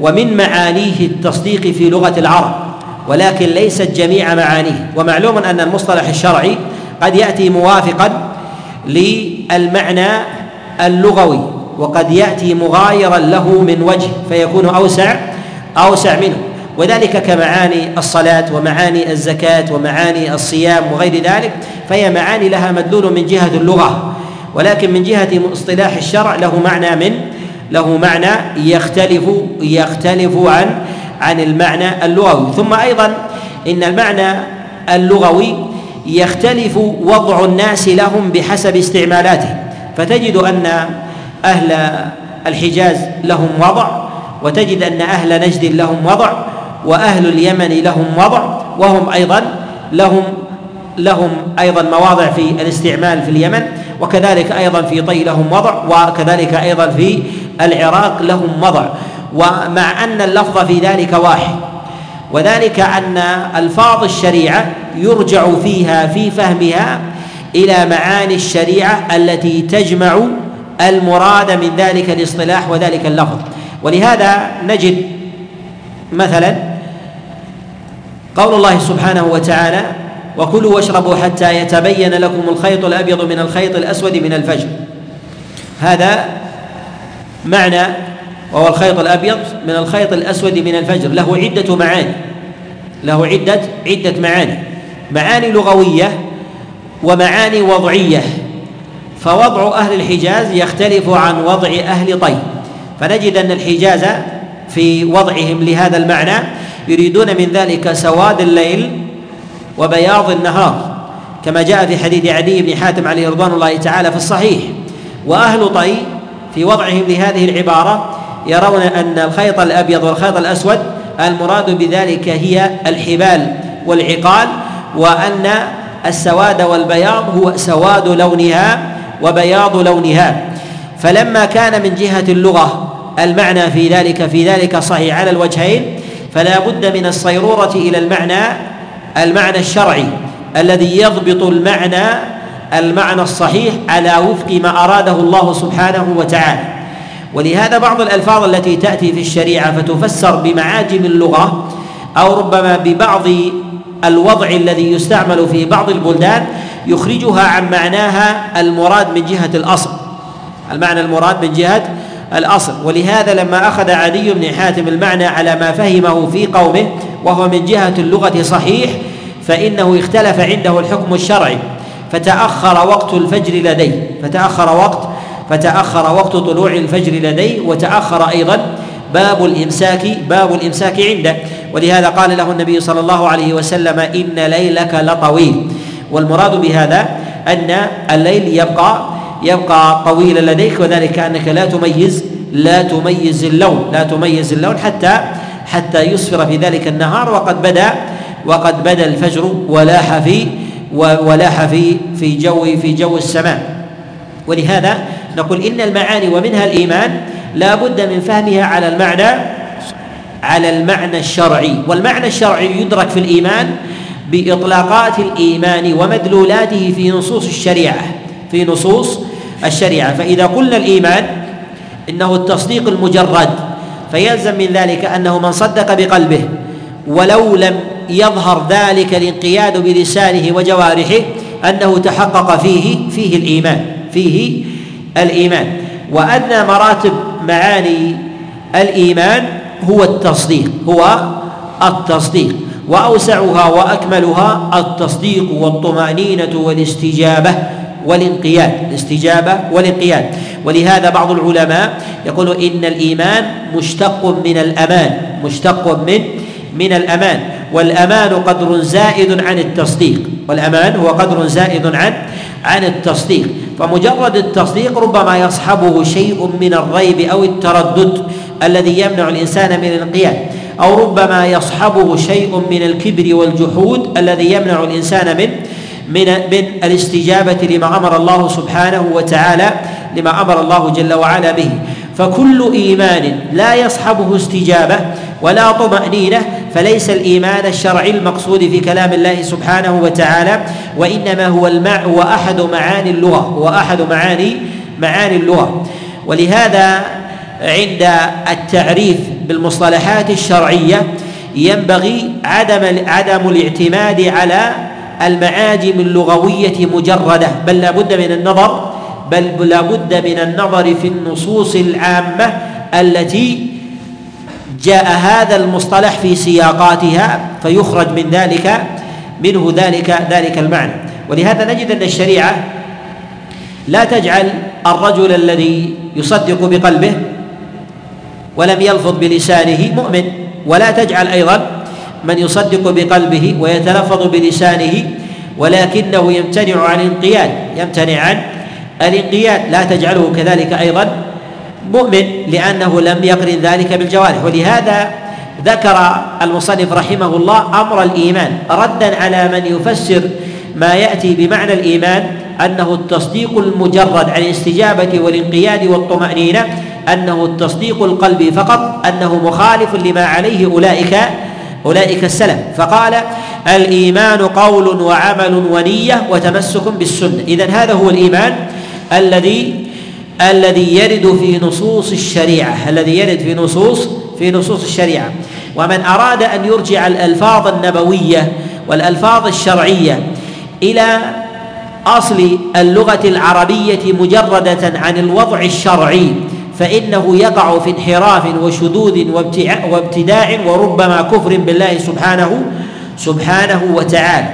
ومن معانيه التصديق في لغة العرب ولكن ليست جميع معانيه. ومعلوم أن المصطلح الشرعي قد يأتي موافقا للمعنى اللغوي وقد يأتي مغايرا له من وجه فيكون أوسع أوسع منه. وذلك كمعاني الصلاة ومعاني الزكاة ومعاني الصيام وغير ذلك فهي معاني لها مدلول من جهة اللغة ولكن من جهة اصطلاح الشرع له معنى من؟ له معنى يختلف يختلف عن عن المعنى اللغوي. ثم أيضا إن المعنى اللغوي يختلف وضع الناس لهم بحسب استعمالاتهم فتجد أن أهل الحجاز لهم وضع وتجد أن أهل نجد لهم وضع وأهل اليمن لهم وضع وهم أيضا لهم لهم أيضا مواضع في الاستعمال في اليمن وكذلك أيضا في طي لهم وضع وكذلك أيضا في العراق لهم وضع. ومع أن اللفظ في ذلك واحد وذلك أن ألفاظ الشريعة يرجع فيها في فهمها إلى معاني الشريعة التي تجمع المراد من ذلك الاصطلاح وذلك اللفظ. ولهذا نجد مثلا قول الله سبحانه وتعالى وكلوا واشربوا حتى يتبين لكم الخيط الأبيض من الخيط الأسود من الفجر. هذا معنى وهو الخيط الأبيض من الخيط الأسود من الفجر. له عدة معاني. له عدة عدة معاني. معاني لغوية ومعاني وضعية. فوضع أهل الحجاز يختلف عن وضع أهل طي. فنجد أن الحجاز في وضعهم لهذا المعنى يريدون من ذلك سواد الليل وبياض النهار كما جاء في حديث عدي بن حاتم عليه رضوان الله تعالى في الصحيح. وأهل طي في وضعهم لهذه العبارة يرون أن الخيط الأبيض والخيط الأسود المراد بذلك هي الحبال والعقال وأن السواد والبياض هو سواد لونها وبياض لونها. فلما كان من جهة اللغة المعنى في ذلك في ذلك صحيح على الوجهين فلا بد من الصيرورة إلى المعنى المعنى الشرعي الذي يضبط المعنى المعنى الصحيح على وفق ما أراده الله سبحانه وتعالى. ولهذا بعض الألفاظ التي تأتي في الشريعة فتفسر بمعاجم اللغة أو ربما ببعض الوضع الذي يستعمل في بعض البلدان يخرجها عن معناها المراد من جهة الأصل. المعنى المراد من جهة الأصل. ولهذا لما أخذ عدي بن حاتم المعنى على ما فهمه في قومه وهو من جهة اللغة صحيح فإنه اختلف عنده الحكم الشرعي. فتأخر وقت الفجر لديه. فتأخر وقت فتأخر وقت طلوع الفجر لديه وتأخر أيضا باب الإمساك باب الإمساك عنده. ولهذا قال له النبي صلى الله عليه وسلم إن ليلك لطويل. والمراد بهذا أن الليل يبقى يبقى طويلا لديك وذلك أنك لا تميز لا تميز اللون لا تميز اللون حتى حتى يصفر في ذلك النهار وقد بدأ وقد بدأ الفجر ولاح في ولاح في في جو في جو السماء. ولهذا نقول إن المعاني ومنها الإيمان لا بد من فهمها على المعنى على المعنى الشرعي. والمعنى الشرعي يدرك في الإيمان بإطلاقات الإيمان ومدلولاته في نصوص الشريعة في نصوص الشريعة. فإذا قلنا الإيمان إنه التصديق المجرد فيلزم من ذلك أنه من صدق بقلبه ولو لم يظهر ذلك الانقياد بلسانه وجوارحه أنه تحقق فيه فيه الإيمان فيه الإيمان. وأدنى مراتب معاني الإيمان هو التصديق هو التصديق. وأوسعها وأكملها التصديق والطمأنينة والاستجابة. والانقياد الاستجابة والانقياد. ولهذا بعض العلماء يقول إن الإيمان مشتق من الأمان مشتق من من الأمان. والأمان قدر زائد عن التصديق. والأمان هو قدر زائد عن عن التصديق. فمجرد التصديق ربما يصحبه شيء من الريب أو التردد الذي يمنع الإنسان من الانقياد. أو ربما يصحبه شيء من الكبر والجحود الذي يمنع الإنسان من من من الاستجابة لما أمر الله سبحانه وتعالى لما أمر الله جل وعلا به. فكل إيمان لا يصحبه استجابة ولا طمأنينة فليس الإيمان الشرعي المقصود في كلام الله سبحانه وتعالى وإنما هو المع هو أحد معاني اللغة هو أحد معاني معاني اللغة. ولهذا عند التعريف بالمصطلحات الشرعية ينبغي عدم عدم الاعتماد على المعاجم اللغوية مجردة. بل لا بد من النظر بل لا بد من النظر في النصوص العامة التي جاء هذا المصطلح في سياقاتها فيخرج من ذلك منه ذلك ذلك المعنى. ولهذا نجد أن الشريعة لا تجعل الرجل الذي يصدق بقلبه ولم يلفظ بلسانه مؤمن ولا تجعل أيضا من يصدق بقلبه ويتلفظ بلسانه ولكنه يمتنع عن الانقياد يمتنع عن الانقياد. لا تجعله كذلك أيضا مؤمن لأنه لم يقرن ذلك بالجوارح. ولهذا ذكر المصنف رحمه الله أمر الإيمان ردا على من يفسر ما يأتي بمعنى الإيمان أنه التصديق المجرد عن الاستجابة والانقياد والطمأنينة أنه التصديق القلبي فقط أنه مخالف لما عليه أولئك أولئك السلف. فقال الإيمان قول وعمل ونية وتمسك بالسنة. اذا هذا هو الإيمان الذي الذي يرد في نصوص الشريعة. الذي يرد في نصوص في نصوص الشريعة. ومن أراد أن يرجع الألفاظ النبوية والألفاظ الشرعية إلى أصل اللغة العربية مجردة عن الوضع الشرعي فإنه يقع في انحراف وشذوذ وابتداع وربما كفر بالله سبحانه سبحانه وتعالى.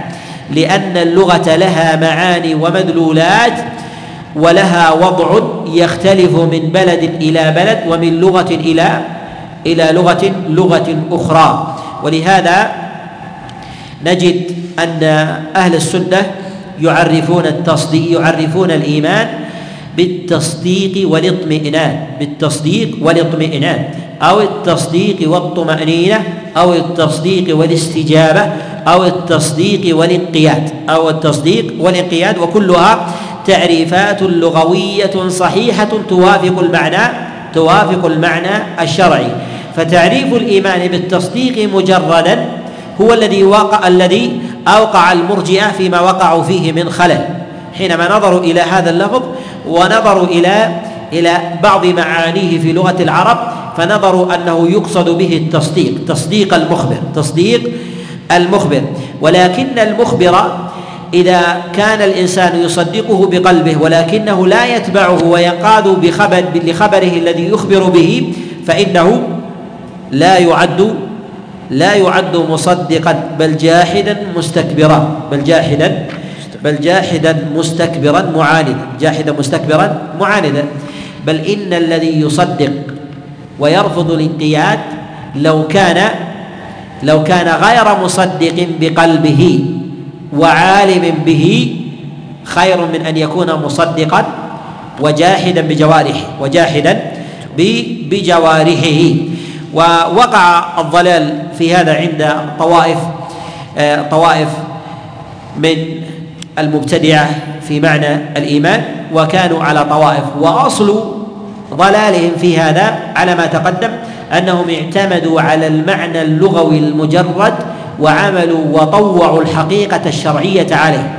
لأن اللغة لها معاني ومدلولات ولها وضع يختلف من بلد إلى بلد ومن لغة إلى إلى لغة لغة أخرى. ولهذا نجد أن أهل السنة يعرفون التصديق يعرفون الإيمان بالتصديق والاطمئنان بالتصديق والاطمئنان أو التصديق والطمأنينة أو التصديق والاستجابة أو التصديق والانقياد أو التصديق والانقياد وكلها تعريفات لغوية صحيحة توافق المعنى توافق المعنى الشرعي. فتعريف الإيمان بالتصديق مجردا هو الذي وقع الذي أوقع المرجئة فيما وقعوا فيه من خلل. حينما نظروا إلى هذا اللفظ ونظروا إلى إلى بعض معانيه في لغة العرب فنظروا أنه يقصد به التصديق تصديق المخبر تصديق المخبر. ولكن المخبر إذا كان الإنسان يصدقه بقلبه ولكنه لا يتبعه وينقاد بخبر لخبره الذي يخبر به فإنه لا يعد لا يعد مصدقا بل جاحدا مستكبرا بل جاحدا بل جاحدا مستكبرا معاندا. جاحدا مستكبرا معاندا. بل إن الذي يصدق ويرفض الانقياد لو كان لو كان غير مصدق بقلبه وعالم به خير من أن يكون مصدقا وجاحدا بجوارحه وجاحدا بجوارحه. ووقع الضلال في هذا عند طوائف آه، طوائف من المبتدعه في معنى الإيمان وكانوا على طوائف. وأصل ضلالهم في هذا على ما تقدم أنهم اعتمدوا على المعنى اللغوي المجرد وعملوا وطوعوا الحقيقة الشرعية عليه.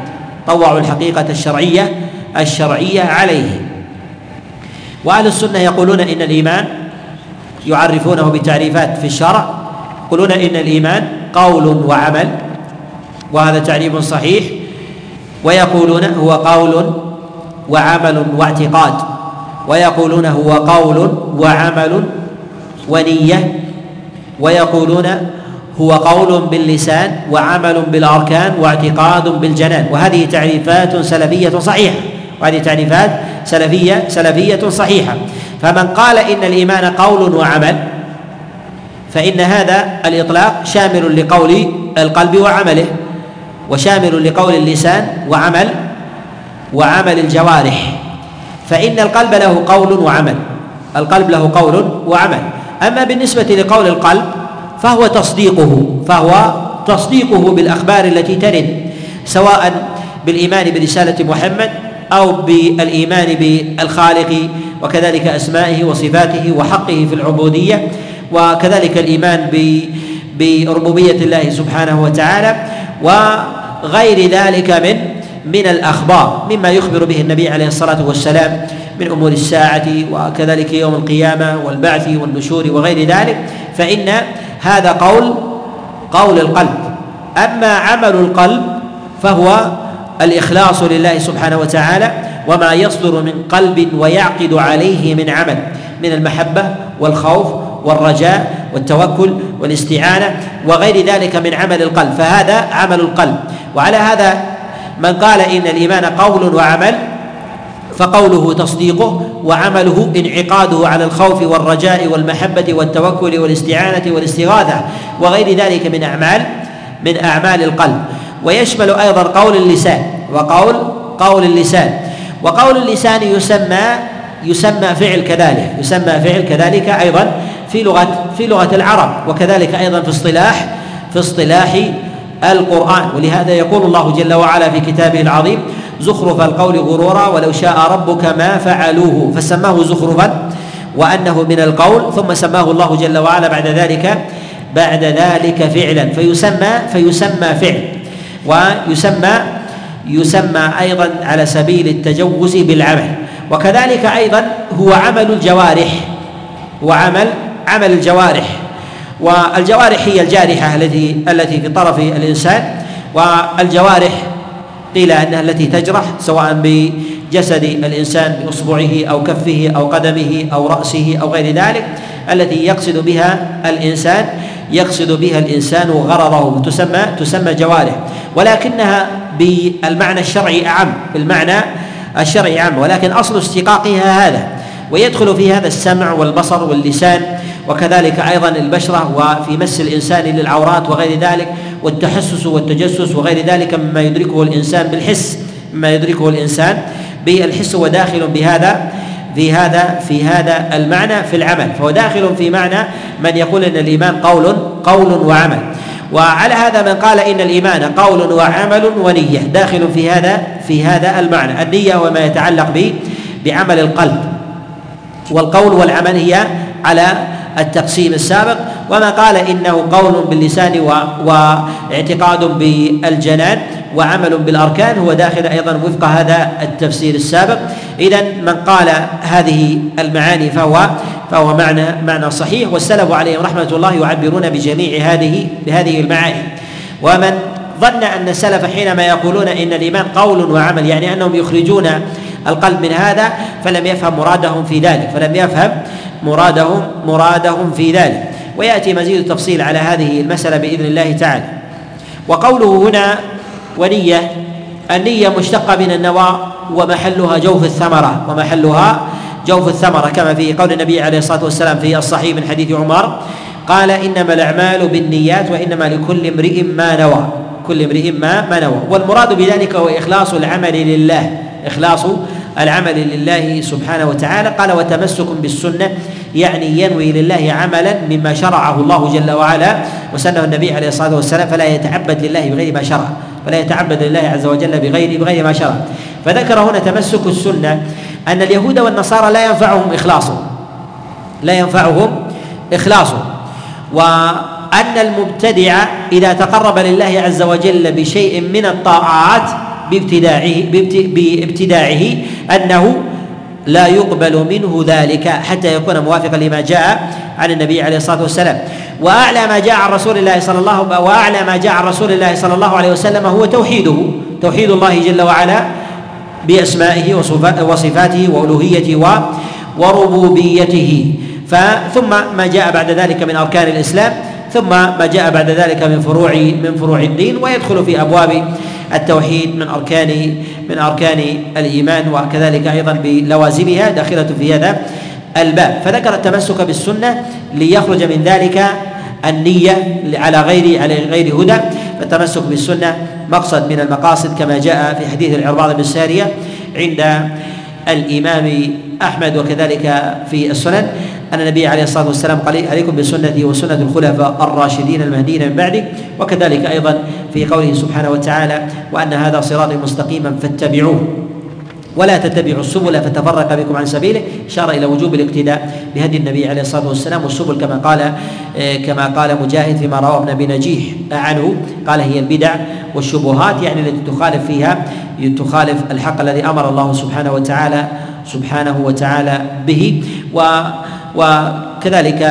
طوعوا الحقيقة الشرعية الشرعية عليه. وأهل السنة يقولون إن الإيمان يعرفونه بتعريفات في الشرع. يقولون إن الإيمان قول وعمل وهذا تعريف صحيح. ويقولون هو قول وعمل واعتقاد. ويقولون هو قول وعمل ونية. ويقولون هو قول باللسان وعمل بالأركان واعتقاد بالجنان. وهذه تعريفات سلفية صحيحة. وهذه تعريفات سلفيه سلفية صحيحة. فمن قال إن الإيمان قول وعمل فإن هذا الإطلاق شامل لقول القلب وعمله. وشامل لقول اللسان وعمل وعمل الجوارح. فإن القلب له قول وعمل. القلب له قول وعمل. أما بالنسبة لقول القلب فهو تصديقه فهو تصديقه بالأخبار التي ترد سواء بالإيمان برسالة محمد أو بالإيمان بالخالق وكذلك أسمائه وصفاته وحقه في العبودية وكذلك الإيمان بربوبية الله سبحانه وتعالى وغير ذلك من من الأخبار مما يخبر به النبي عليه الصلاة والسلام من أمور الساعة وكذلك يوم القيامة والبعث والنشور وغير ذلك. فإن هذا قول قول القلب. أما عمل القلب فهو الإخلاص لله سبحانه وتعالى وما يصدر من قلب ويعقد عليه من عمل من المحبة والخوف والرجاء والتوكل والاستعانة وغير ذلك من عمل القلب. فهذا عمل القلب. وعلى هذا من قال إن الإيمان قول وعمل فقوله تصديقه وعمله انعقاده على الخوف والرجاء والمحبة والتوكل والاستعانة والاستغاثة وغير ذلك من أعمال من أعمال القلب. ويشمل أيضا قول اللسان وقول قول اللسان. وقول اللسان يسمى يسمى فعل كذلك. يسمى فعل كذلك أيضا في لغة في لغة العرب. وكذلك أيضا في اصطلاح في اصطلاح القرآن. ولهذا يقول الله جل وعلا في كتابه العظيم زخرف القول غرورا ولو شاء ربك ما فعلوه. فسماه زخرفا وأنه من القول ثم سماه الله جل وعلا بعد ذلك بعد ذلك فعلا. فيسمى فيسمى فعل. ويسمى يسمى أيضا على سبيل التجوز بالعمل. وكذلك أيضا هو عمل الجوارح. هو عمل عمل الجوارح. والجوارح هي الجارحة التي التي في طرف الإنسان والجوارح قيل أنها التي تجرح سواء بجسد الإنسان بأصبعه أو كفه أو قدمه أو رأسه أو غير ذلك التي يقصد بها الإنسان يقصد بها الإنسان غرضه تسمى تسمى جوارح. ولكنها بالمعنى الشرعي أعم بالمعنى الشرعي أعم ولكن أصل اشتقاقها هذا ويدخل في هذا السمع والبصر واللسان وكذلك أيضا البشرة وفي مس الإنسان للعورات وغير ذلك والتحسس والتجسس وغير ذلك مما يدركه الإنسان بالحس مما يدركه الإنسان بالحس وداخل بهذا في هذا في هذا المعنى في العمل. فهو داخل في معنى من يقول إن الإيمان قول قول وعمل. وعلى هذا من قال إن الإيمان قول وعمل ونية. داخل في هذا في هذا المعنى. النية وما يتعلق به بعمل القلب. والقول والعمل هي على التقسيم السابق وما قال إنه قول باللسان واعتقاد بالجنان وعمل بالأركان هو داخل أيضا وفق هذا التفسير السابق. اذا من قال هذه المعاني فهو فهو معنى معنى صحيح والسلف عليهم رحمة الله يعبرون بجميع هذه بهذه المعاني. ومن ظن أن السلف حينما يقولون إن الإيمان قول وعمل يعني أنهم يخرجون القلب من هذا فلم يفهم مرادهم في ذلك فلم يفهم مرادهم مرادهم في ذلك. ويأتي مزيد التفصيل على هذه المسألة بإذن الله تعالى. وقوله هنا ونية النية مشتقة من النوى ومحلها جوف الثمرة ومحلها جوف الثمرة كما في قول النبي عليه الصلاة والسلام في الصحيح من حديث عمر قال إنما الأعمال بالنيات وإنما لكل امرئ ما نوى. كل امرئ ما ما نوى. والمراد بذلك هو إخلاص العمل لله. إخلاص العمل لله سبحانه وتعالى. قال وتمسك بالسنة. يعني ينوي لله عملا مما شرعه الله جل وعلا. وسنة النبي عليه الصلاة والسلام فلا يتعبد لله بغير ما شرع. فلا يتعبد لله عز وجل بغير بغير ما شرع. فذكر هنا تمسك السنة أن اليهود والنصارى لا ينفعهم اخلاصهم لا ينفعهم إخلاصه. وأن المبتدع إذا تقرب لله عز وجل بشيء من الطاعات بابتداعه بابتداعه أنه لا يقبل منه ذلك حتى يكون موافقا لما جاء عن النبي عليه الصلاة والسلام. وأعلى ما جاء عن رسول الله صلى الله وأعلى ما جاء عن رسول الله صلى الله عليه وسلم هو توحيده توحيد الله جل وعلا بأسمائه وصفاته وألوهيته وربوبيته. ثم ما جاء بعد ذلك من أركان الإسلام ثم ما جاء بعد ذلك من فروع من فروع الدين ويدخل في أبواب التوحيد من أركان من أركان الإيمان وكذلك أيضا بلوازمها داخلة في هذا الباب. فذكر التمسك بالسنة ليخرج من ذلك النية على غير على غير هدى. فالتمسك بالسنة مقصد من المقاصد كما جاء في حديث العرباض بن سارية عند الإمام أحمد وكذلك في السنن. أن النبي عليه الصلاة والسلام قال عليكم بسنتي وسنة الخلفاء الراشدين المهديين من بعدي. وكذلك أيضا في قوله سبحانه وتعالى وأن هذا صراطي مستقيما فاتبعوه ولا تتبعوا السبل فتفرق بكم عن سبيله. اشار إلى وجوب الاقتداء بهدي النبي عليه الصلاة والسلام. والسبل كما قال كما قال مجاهد فيما رواه ابن أبي نجيح عنه قال هي البدع والشبهات يعني التي تخالف فيها تخالف الحق الذي أمر الله سبحانه وتعالى سبحانه وتعالى به. و وكذلك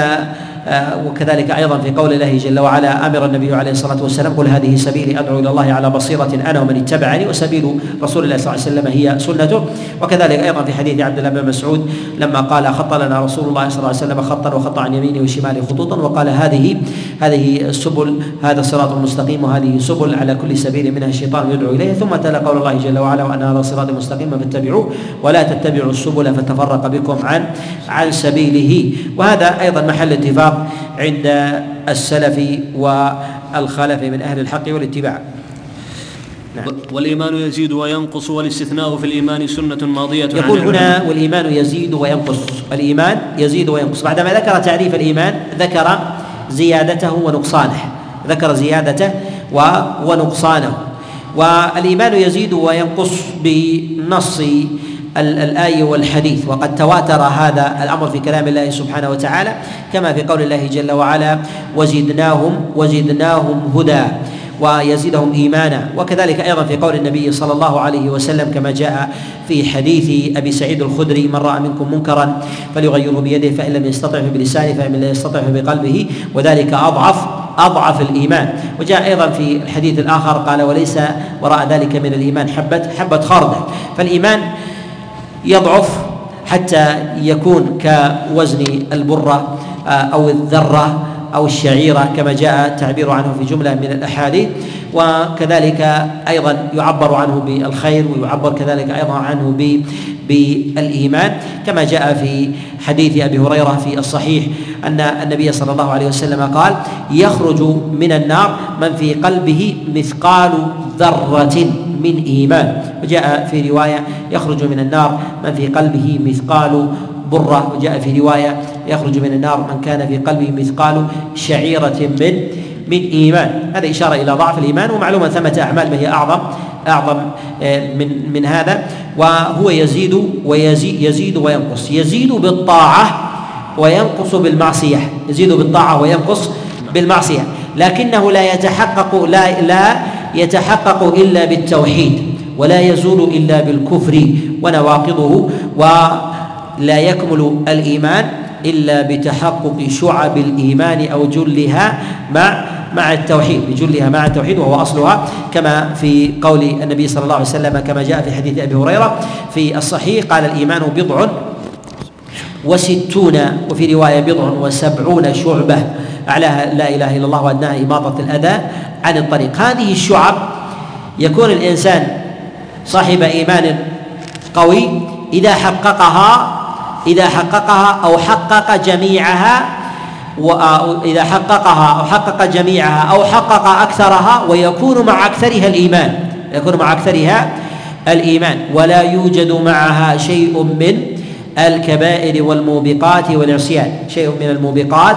وكذلك أيضا في قول الله جل وعلا أمر النبي عليه الصلاة والسلام قل هذه سبيلي أدعو إلى الله على بصيرة أنا ومن اتبعني وسبيل رسول الله صلى الله عليه وسلم هي سنته. وكذلك أيضا في حديث عبد الله بن مسعود لما قال خط لنا رسول الله صلى الله عليه وسلم خطا وخط عن يمينه وشماله خطوطا وقال هذه هذه السبل هذا الصراط المستقيم وهذه سبل على كل سبيل منها الشيطان يدعو اليه ثم تلا قول الله جل وعلا وان هذا صراط مستقيما فاتبعوه ولا تتبعوا السبل فتفرق بكم عن عن سبيله. وهذا أيضا محل اتفاق عند السلف والخلف من أهل الحق والاتباع. نعم. والإيمان يزيد وينقص والاستثناء في الإيمان سنة ماضية يقول هنا والإيمان يزيد وينقص. الإيمان يزيد وينقص. بعدما ذكر تعريف الإيمان ذكر زيادته ونقصانه. ذكر زيادته ونقصانه. والإيمان يزيد وينقص بنص الآية والحديث. وقد تواتر هذا الأمر في كلام الله سبحانه وتعالى كما في قول الله جل وعلا وزدناهم وزدناهم هدى ويزيدهم إيمانا. وكذلك أيضا في قول النبي صلى الله عليه وسلم كما جاء في حديث أبي سعيد الخدري من رأى منكم منكرا فليغيره بيده فإن لم يستطع فبلسانه فإن لم يستطع بقلبه. وذلك اضعف أضعف الإيمان. وجاء أيضا في الحديث الآخر قال وليس وراء ذلك من الإيمان حبه حبة خردل. فالإيمان يضعف حتى يكون كوزن البرة آه، أو الذرة. أو الشعيرة كما جاء التعبير عنه في جملة من الأحاديث وكذلك أيضا يعبر عنه بالخير ويعبر كذلك أيضا عنه بالإيمان. كما جاء في حديث أبي هريرة في الصحيح أن النبي صلى الله عليه وسلم قال يخرج من النار من في قلبه مثقال ذرة من إيمان. وجاء في رواية يخرج من النار من في قلبه مثقال برة وجاء في رواية يخرج من النار من كان في قلبه مثقال شعيرة من من إيمان. هذا إشارة إلى ضعف الإيمان ومعلوم أن ثمة أعمال ما هي أعظم أعظم آه، من من هذا. وهو يزيد ويزيد يزيد وينقص. يزيد بالطاعة وينقص بالمعصية. يزيد بالطاعة وينقص بالمعصية. لكنه لا يتحقق لا لا يتحقق إلا بالتوحيد ولا يزول إلا بالكفر ونواقضه. و لا يكمل الإيمان إلا بتحقق شعب الإيمان أو جلها مع مع التوحيد بجلها مع التوحيد وهو أصلها كما في قول النبي صلى الله عليه وسلم كما جاء في حديث أبي هريرة في الصحيح قال الإيمان بضع وستون وفي رواية بضع وسبعون شعبة أعلاها لا إله إلا الله وأدناها إماطة الأذى عن الطريق. هذه الشعب يكون الإنسان صاحب إيمان قوي إذا حققها إذا حققها أو حقق جميعها وإذا حققها أو حقق جميعها أو حقق أكثرها ويكون مع أكثرها الإيمان. يكون مع أكثرها الإيمان. ولا يوجد معها شيء من الكبائر والموبقات والعصيان. شيء من الموبقات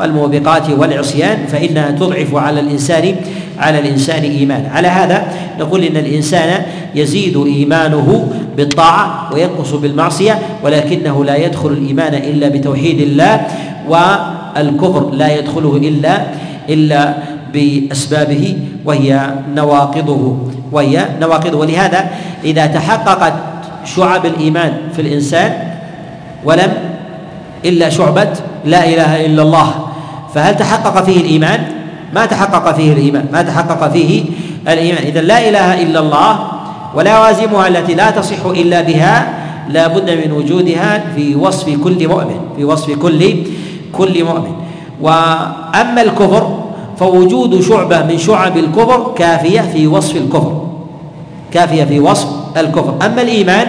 والموبقات والعصيان. فإنها تضعف على الإنسان على الإنسان إيمان. على هذا نقول إن الإنسان يزيد إيمانه بالطاعة وينقص بالمعصية ولكنه لا يدخل الإيمان إلا بتوحيد الله والكفر لا يدخله إلا إلا بأسبابه وهي نواقضه وهي نواقضه ولهذا إذا تحققت شعب الإيمان في الإنسان ولم إلا شعبة لا إله إلا الله فهل تحقق فيه الإيمان؟ ما تحقق فيه الإيمان ما تحقق فيه الإيمان إذا لا إله إلا الله ولوازمها التي لا تصح إلا بها لا بد من وجودها في وصف كل مؤمن في وصف كل كل مؤمن. وأما الكفر فوجود شعبة من شعب الكفر كافية في وصف الكفر كافية في وصف الكفر. أما الإيمان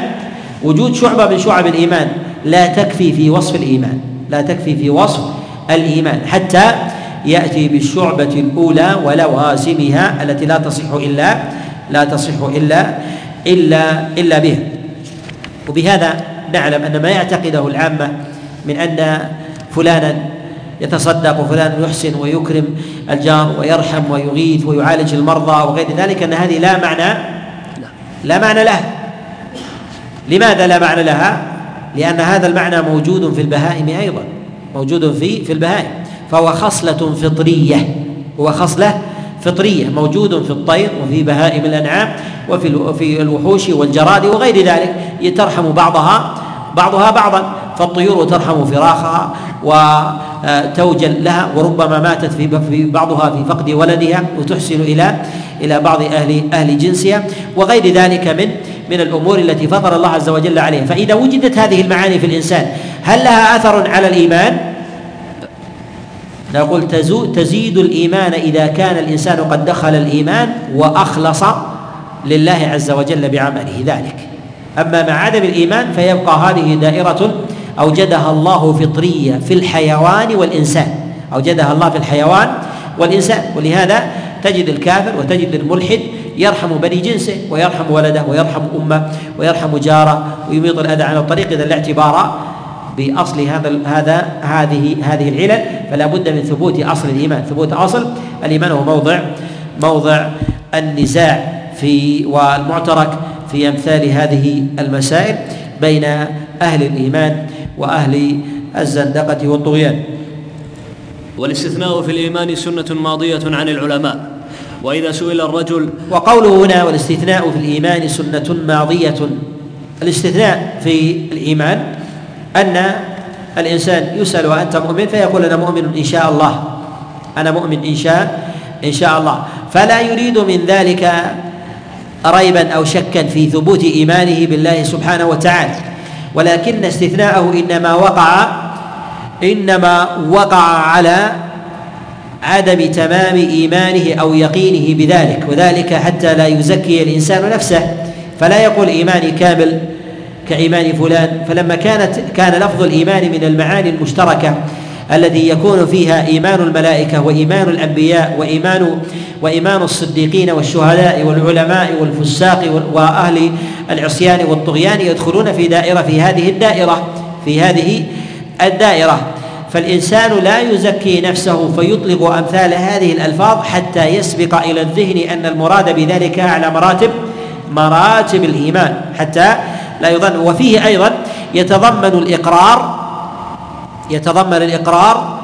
وجود شعبة من شعب الإيمان لا تكفي في وصف الإيمان لا تكفي في وصف الإيمان. حتى يأتي بالشعبة الأولى ولوازمها التي لا تصح إلا لا تصح إلا إلا إلا بها وبهذا نعلم أن ما يعتقده العامة من أن فلانا يتصدق وفلان يحسن ويكرم الجار ويرحم ويغيث ويعالج المرضى وغير ذلك أن هذه لا معنى لا معنى لها لماذا لا معنى لها؟ لأن هذا المعنى موجود في البهائم أيضا موجود في في البهائم فهو خصلة فطرية هو خصلة فطرية موجود في الطير وفي بهائم الأنعام وفي في الوحوش والجراد وغير ذلك ترحم بعضها بعضها بعضا. فالطيور ترحم فراخها وتوجل لها وربما ماتت في بعضها في فقد ولدها وتحسن إلى إلى بعض أهل أهل جنسها وغير ذلك من من الأمور التي فطر الله عز وجل عليها. فإذا وجدت هذه المعاني في الإنسان هل لها أثر على الإيمان؟ نقول تزيد الإيمان إذا كان الإنسان قد دخل الإيمان وأخلص لله عز وجل بعمله ذلك. أما مع عدم الإيمان فيبقى هذه دائرة أوجدها الله فطريه في الحيوان والإنسان. أوجدها الله في الحيوان والإنسان. ولهذا تجد الكافر وتجد الملحد يرحم بني جنسه ويرحم ولده ويرحم أمه ويرحم جاره ويميط الأذى عن الطريق إذا لا بأصل هذا هذا هذه هذه العلل فلا بد من ثبوت أصل الإيمان ثبوت أصل الإيمان هو موضع موضع النزاع في والمعترك في أمثال هذه المسائل بين أهل الإيمان وأهل الزندقة والطغيان. والاستثناء في الإيمان سنة ماضية عن العلماء. وإذا سئل الرجل وقوله هنا والاستثناء في الإيمان سنة ماضية الاستثناء في الإيمان أن الإنسان يسأل وأنت مؤمن فيقول أنا مؤمن إن شاء الله. أنا مؤمن إن شاء إن شاء الله. فلا يريد من ذلك ريبا أو شكا في ثبوت إيمانه بالله سبحانه وتعالى. ولكن استثناءه إنما وقع إنما وقع على عدم تمام إيمانه أو يقينه بذلك. وذلك حتى لا يزكي الإنسان نفسه. فلا يقول إيماني كامل كإيمان فلان فلما كانت كان لفظ الإيمان من المعاني المشتركة الذي يكون فيها إيمان الملائكة وإيمان الأنبياء وإيمان وإيمان الصديقين والشهداء والعلماء والفساق وأهل العصيان والطغيان يدخلون في دائرة في هذه الدائرة في هذه الدائرة. فالإنسان لا يزكي نفسه فيطلق أمثال هذه الألفاظ حتى يسبق إلى الذهن أن المراد بذلك أعلى مراتب مراتب الإيمان. حتى لا يظن وفيه أيضا يتضمن الإقرار يتضمن الإقرار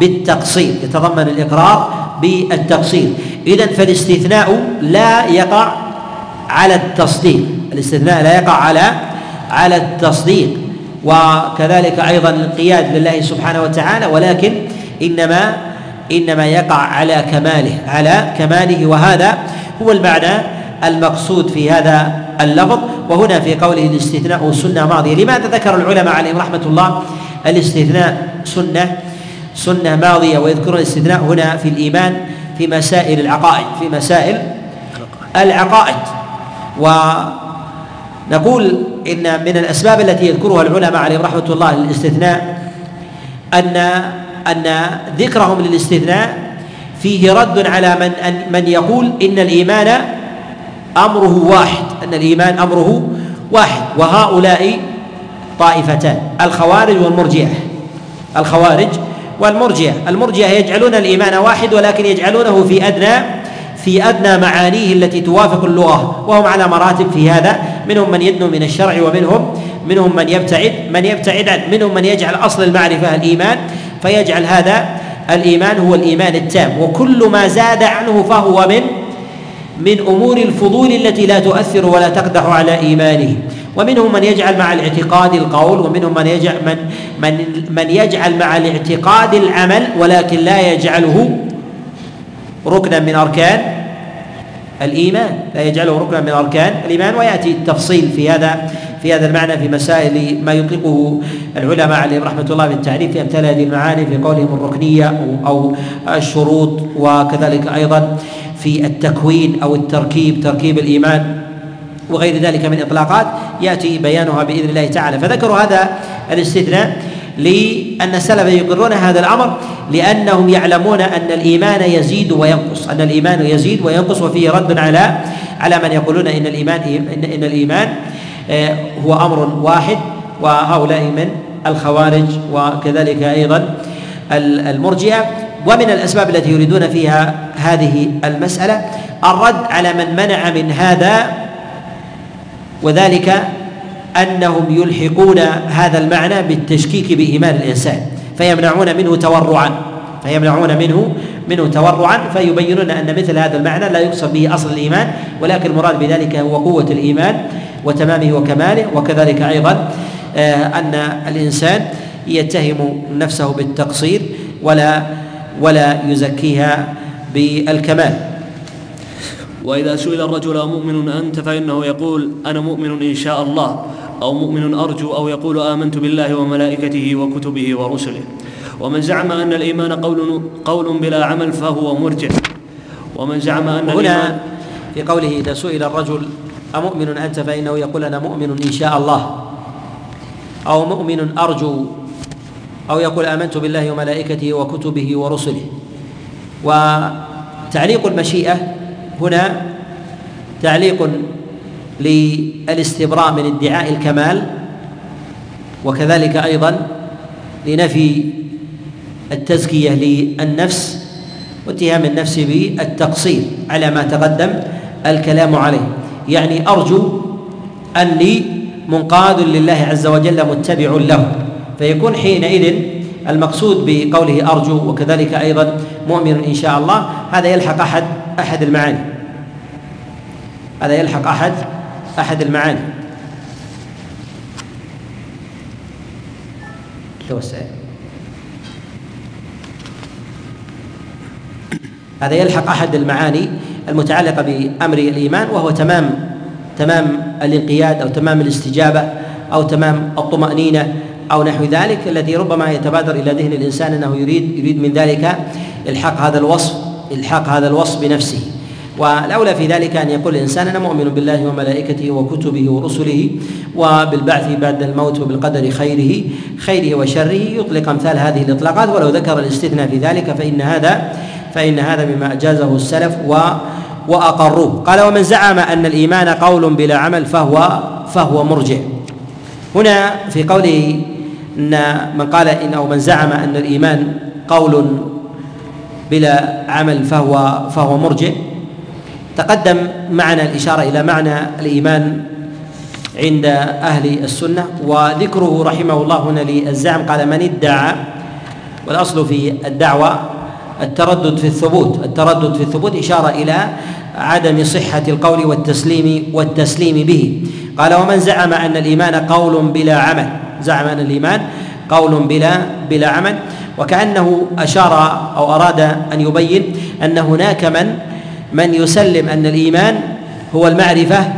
بالتقصير يتضمن الإقرار بالتقصير. إذا فالاستثناء لا يقع على التصديق. الاستثناء لا يقع على على التصديق. وكذلك أيضا الانقياد لله سبحانه وتعالى ولكن إنما إنما يقع على كماله على كماله. وهذا هو المعنى المقصود في هذا اللفظ. وهنا في قوله الاستثناء سنة ماضية. لماذا ذكر العلماء عليهم رحمة الله الاستثناء سنة سنة ماضية ويذكرون الاستثناء هنا في الإيمان في مسائل العقائد في مسائل العقائد. ونقول إن من الأسباب التي يذكرها العلماء عليهم رحمة الله للاستثناء أن أن ذكرهم للاستثناء فيه رد على من من يقول إن الإيمان أمره واحد أن الإيمان أمره واحد وهؤلاء طائفتان الخوارج والمرجئة. الخوارج والمرجئة. المرجئة يجعلون الإيمان واحد ولكن يجعلونه في أدنى في أدنى معانيه التي توافق اللغة وهم على مراتب في هذا. منهم من يدنو من الشرع ومنهم منهم من يبتعد من يبتعد عنه منهم من يجعل أصل المعرفة الإيمان فيجعل هذا الإيمان هو الإيمان التام. وكل ما زاد عنه فهو من من أمور الفضول التي لا تؤثر ولا تقدح على إيمانه. ومنهم من يجعل مع الاعتقاد القول ومنهم من يجعل من من من يجعل مع الاعتقاد العمل ولكن لا يجعله ركنا من أركان الإيمان. لا يجعله ركنا من أركان الإيمان ويأتي التفصيل في هذا في هذا المعنى في مسائل ما يطلقه العلماء عليهم رحمة الله في التعريف في أمثال هذه المعاني في قولهم الركنية أو الشروط وكذلك أيضا في التكوين أو التركيب تركيب الإيمان وغير ذلك من إطلاقات يأتي بيانها بإذن الله تعالى. فذكروا هذا الاستثناء لأن السلف يقرون هذا الأمر لأنهم يعلمون أن الإيمان يزيد وينقص أن الإيمان يزيد وينقص وفيه رد على على من يقولون إن الإيمان إن, إن الإيمان آه، هو أمر واحد وهؤلاء من الخوارج وكذلك أيضا المرجئة. ومن الأسباب التي يريدون فيها هذه المسألة الرد على من منع من هذا وذلك أنهم يلحقون هذا المعنى بالتشكيك بإيمان الإنسان فيمنعون منه تورعا فيمنعون منه منه تورعا فيبينون أن مثل هذا المعنى لا يقصد به أصل الإيمان ولكن المراد بذلك هو قوة الإيمان وتمامه وكماله وكذلك أيضا أن الإنسان يتهم نفسه بالتقصير ولا ولا يزكيها بالكمال. وإذا سئل الرجل أمؤمن أنت فإنه يقول أنا مؤمن إن شاء الله أو مؤمن أرجو أو يقول آمنت بالله وملائكته وكتبه ورسله. ومن زعم أن الإيمان قول قول بلا عمل فهو مرجع. ومن زعم أن هنا في قوله إذا سئل الرجل أمؤمن أنت فإنه يقول أنا مؤمن إن شاء الله أو مؤمن أرجو أو يقول آمنت بالله وملائكته وكتبه ورسله. وتعليق المشيئة هنا تعليق للاستبراء من ادعاء الكمال وكذلك أيضا لنفي التزكية للنفس واتهام النفس بالتقصير على ما تقدم الكلام عليه. يعني أرجو أني منقاد لله عز وجل متبع له. فيكون حينئذ المقصود بقوله أرجو وكذلك أيضا مؤمن إن شاء الله. هذا يلحق أحد أحد المعاني. هذا يلحق أحد أحد المعاني. توسع هذا يلحق أحد المعاني المتعلقة بأمر الإيمان وهو تمام تمام الانقياد أو تمام الاستجابة أو تمام الطمأنينة أو نحو ذلك الذي ربما يتبادر إلى ذهن الإنسان أنه يريد يريد من ذلك إلحاق هذا الوصف إلحاق هذا الوصف بنفسه. والأولى في ذلك أن يقول الإنسان أنا مؤمن بالله وملائكته وكتبه ورسله وبالبعث بعد الموت وبالقدر خيره خيره وشره يطلق أمثال هذه الإطلاقات. ولو ذكر الاستثناء في ذلك فإن هذا فإن هذا مما أجازه السلف و وأقروه. قال ومن زعم أن الإيمان قول بلا عمل فهو فهو مرجع. هنا في قوله إن من قال ان أو من زعم أن الإيمان قول بلا عمل فهو فهو مرجع تقدم معنا الإشارة إلى معنى الإيمان عند أهل السنة وذكره رحمه الله هنا للزعم قال من ادعى والأصل في الدعوة التردد في الثبوت التردد في الثبوت إشارة إلى عدم صحة القول والتسليم والتسليم به. قال ومن زعم أن الإيمان قول بلا عمل زعم ان الإيمان قول بلا بلا عمل. وكأنه أشار أو أراد أن يبين أن هناك من من يسلم أن الإيمان هو المعرفة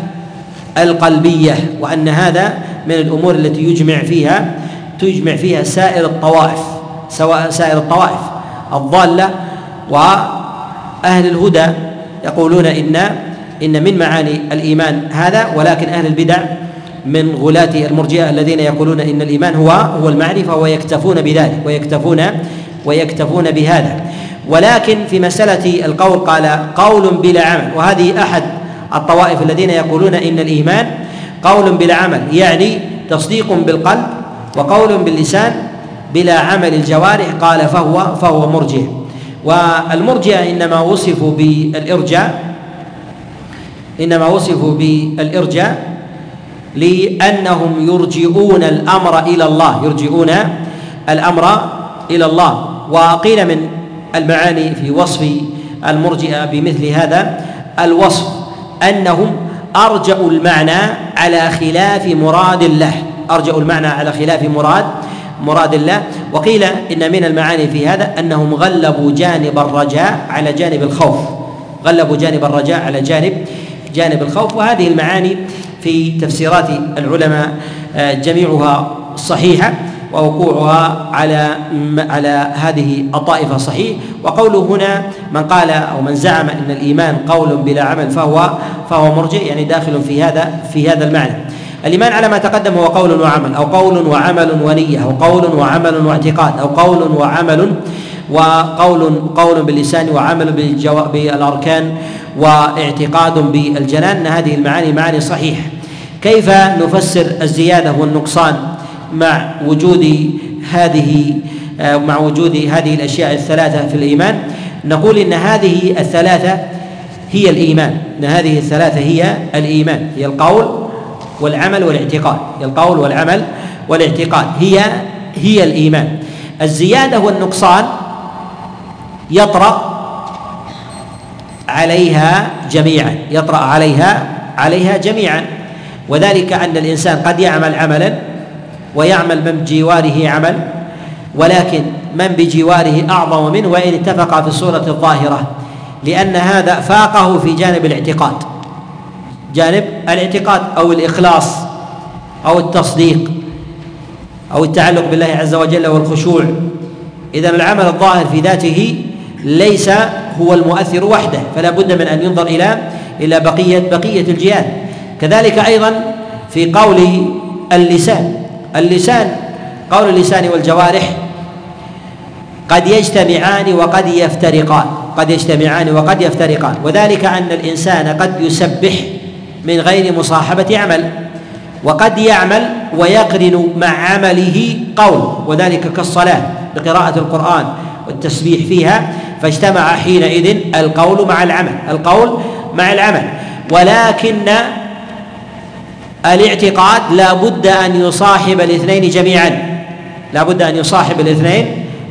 القلبية وأن هذا من الأمور التي يجمع فيها تجمع فيها سائر الطوائف سواء سائر الطوائف الضالة وأهل الهدى. يقولون إن إن من معاني الإيمان هذا ولكن أهل البدع من غلاة المرجئة الذين يقولون إن الإيمان هو هو المعرفة ويكتفون بذلك ويكتفون ويكتفون بهذا. ولكن في مسألة القول قال قول بلا عمل وهذه أحد الطوائف الذين يقولون إن الإيمان قول بلا عمل يعني تصديق بالقلب وقول باللسان بلا عمل الجوارح قال فهو فهو مرجئ. والمرجئة إنما وصفوا بالإرجاء إنما وصفوا بالإرجاء لأنهم يرجئون الأمر إلى الله. يرجئون الأمر إلى الله. وقيل من المعاني في وصف المرجئة بمثل هذا الوصف أنهم أرجأوا المعنى على خلاف مراد الله. أرجأوا المعنى على خلاف مراد مراد الله. وقيل إن من المعاني في هذا أنهم غلبوا جانب الرجاء على جانب الخوف. غلبوا جانب الرجاء على جانب جانب الخوف. وهذه المعاني في تفسيرات العلماء آه، جميعها صحيحة ووقوعها على على هذه الطائفة صحيح. وقوله هنا من قال أو من زعم أن الإيمان قول بلا عمل فهو فهو مرجئ يعني داخل في هذا في هذا المعنى. الإيمان على ما تقدم هو قول وعمل أو قول وعمل ونية أو قول وعمل واعتقاد أو قول وعمل وقول قول باللسان وعمل بالأركان واعتقاد بالجنان. إن هذه المعاني معاني صحيحة. كيف نفسر الزيادة والنقصان مع وجود هذه آه، مع وجود هذه الأشياء الثلاثة في الإيمان؟ نقول إن هذه الثلاثة هي الإيمان. إن هذه الثلاثة هي الإيمان. هي القول والعمل والاعتقاد. هي القول والعمل والاعتقاد. هي هي الإيمان. الزيادة والنقصان يطرأ عليها جميعا. يطرأ عليها عليها جميعا. وذلك أن الإنسان قد يعمل عملا ويعمل من بجواره عمل ولكن من بجواره أعظم منه وإن اتفقا في الصورة الظاهرة لأن هذا فاقه في جانب الاعتقاد. جانب الاعتقاد أو الإخلاص أو التصديق أو التعلق بالله عز وجل والخشوع. إذا العمل الظاهر في ذاته ليس هو المؤثر وحده فلا بد من أن ينظر إلى إلى بقية بقية الجهات. كذلك أيضا في قول اللسان. اللسان قول اللسان والجوارح قد يجتمعان وقد يفترقان. قد يجتمعان وقد يفترقان. وذلك أن الإنسان قد يسبح من غير مصاحبة عمل وقد يعمل ويقرن مع عمله قول وذلك كالصلاة بقراءة القرآن والتسبيح فيها فاجتمع حينئذ القول مع العمل. القول مع العمل. ولكن الاعتقاد لا بد أن يصاحب الاثنين جميعا. لا بد أن يصاحب الاثنين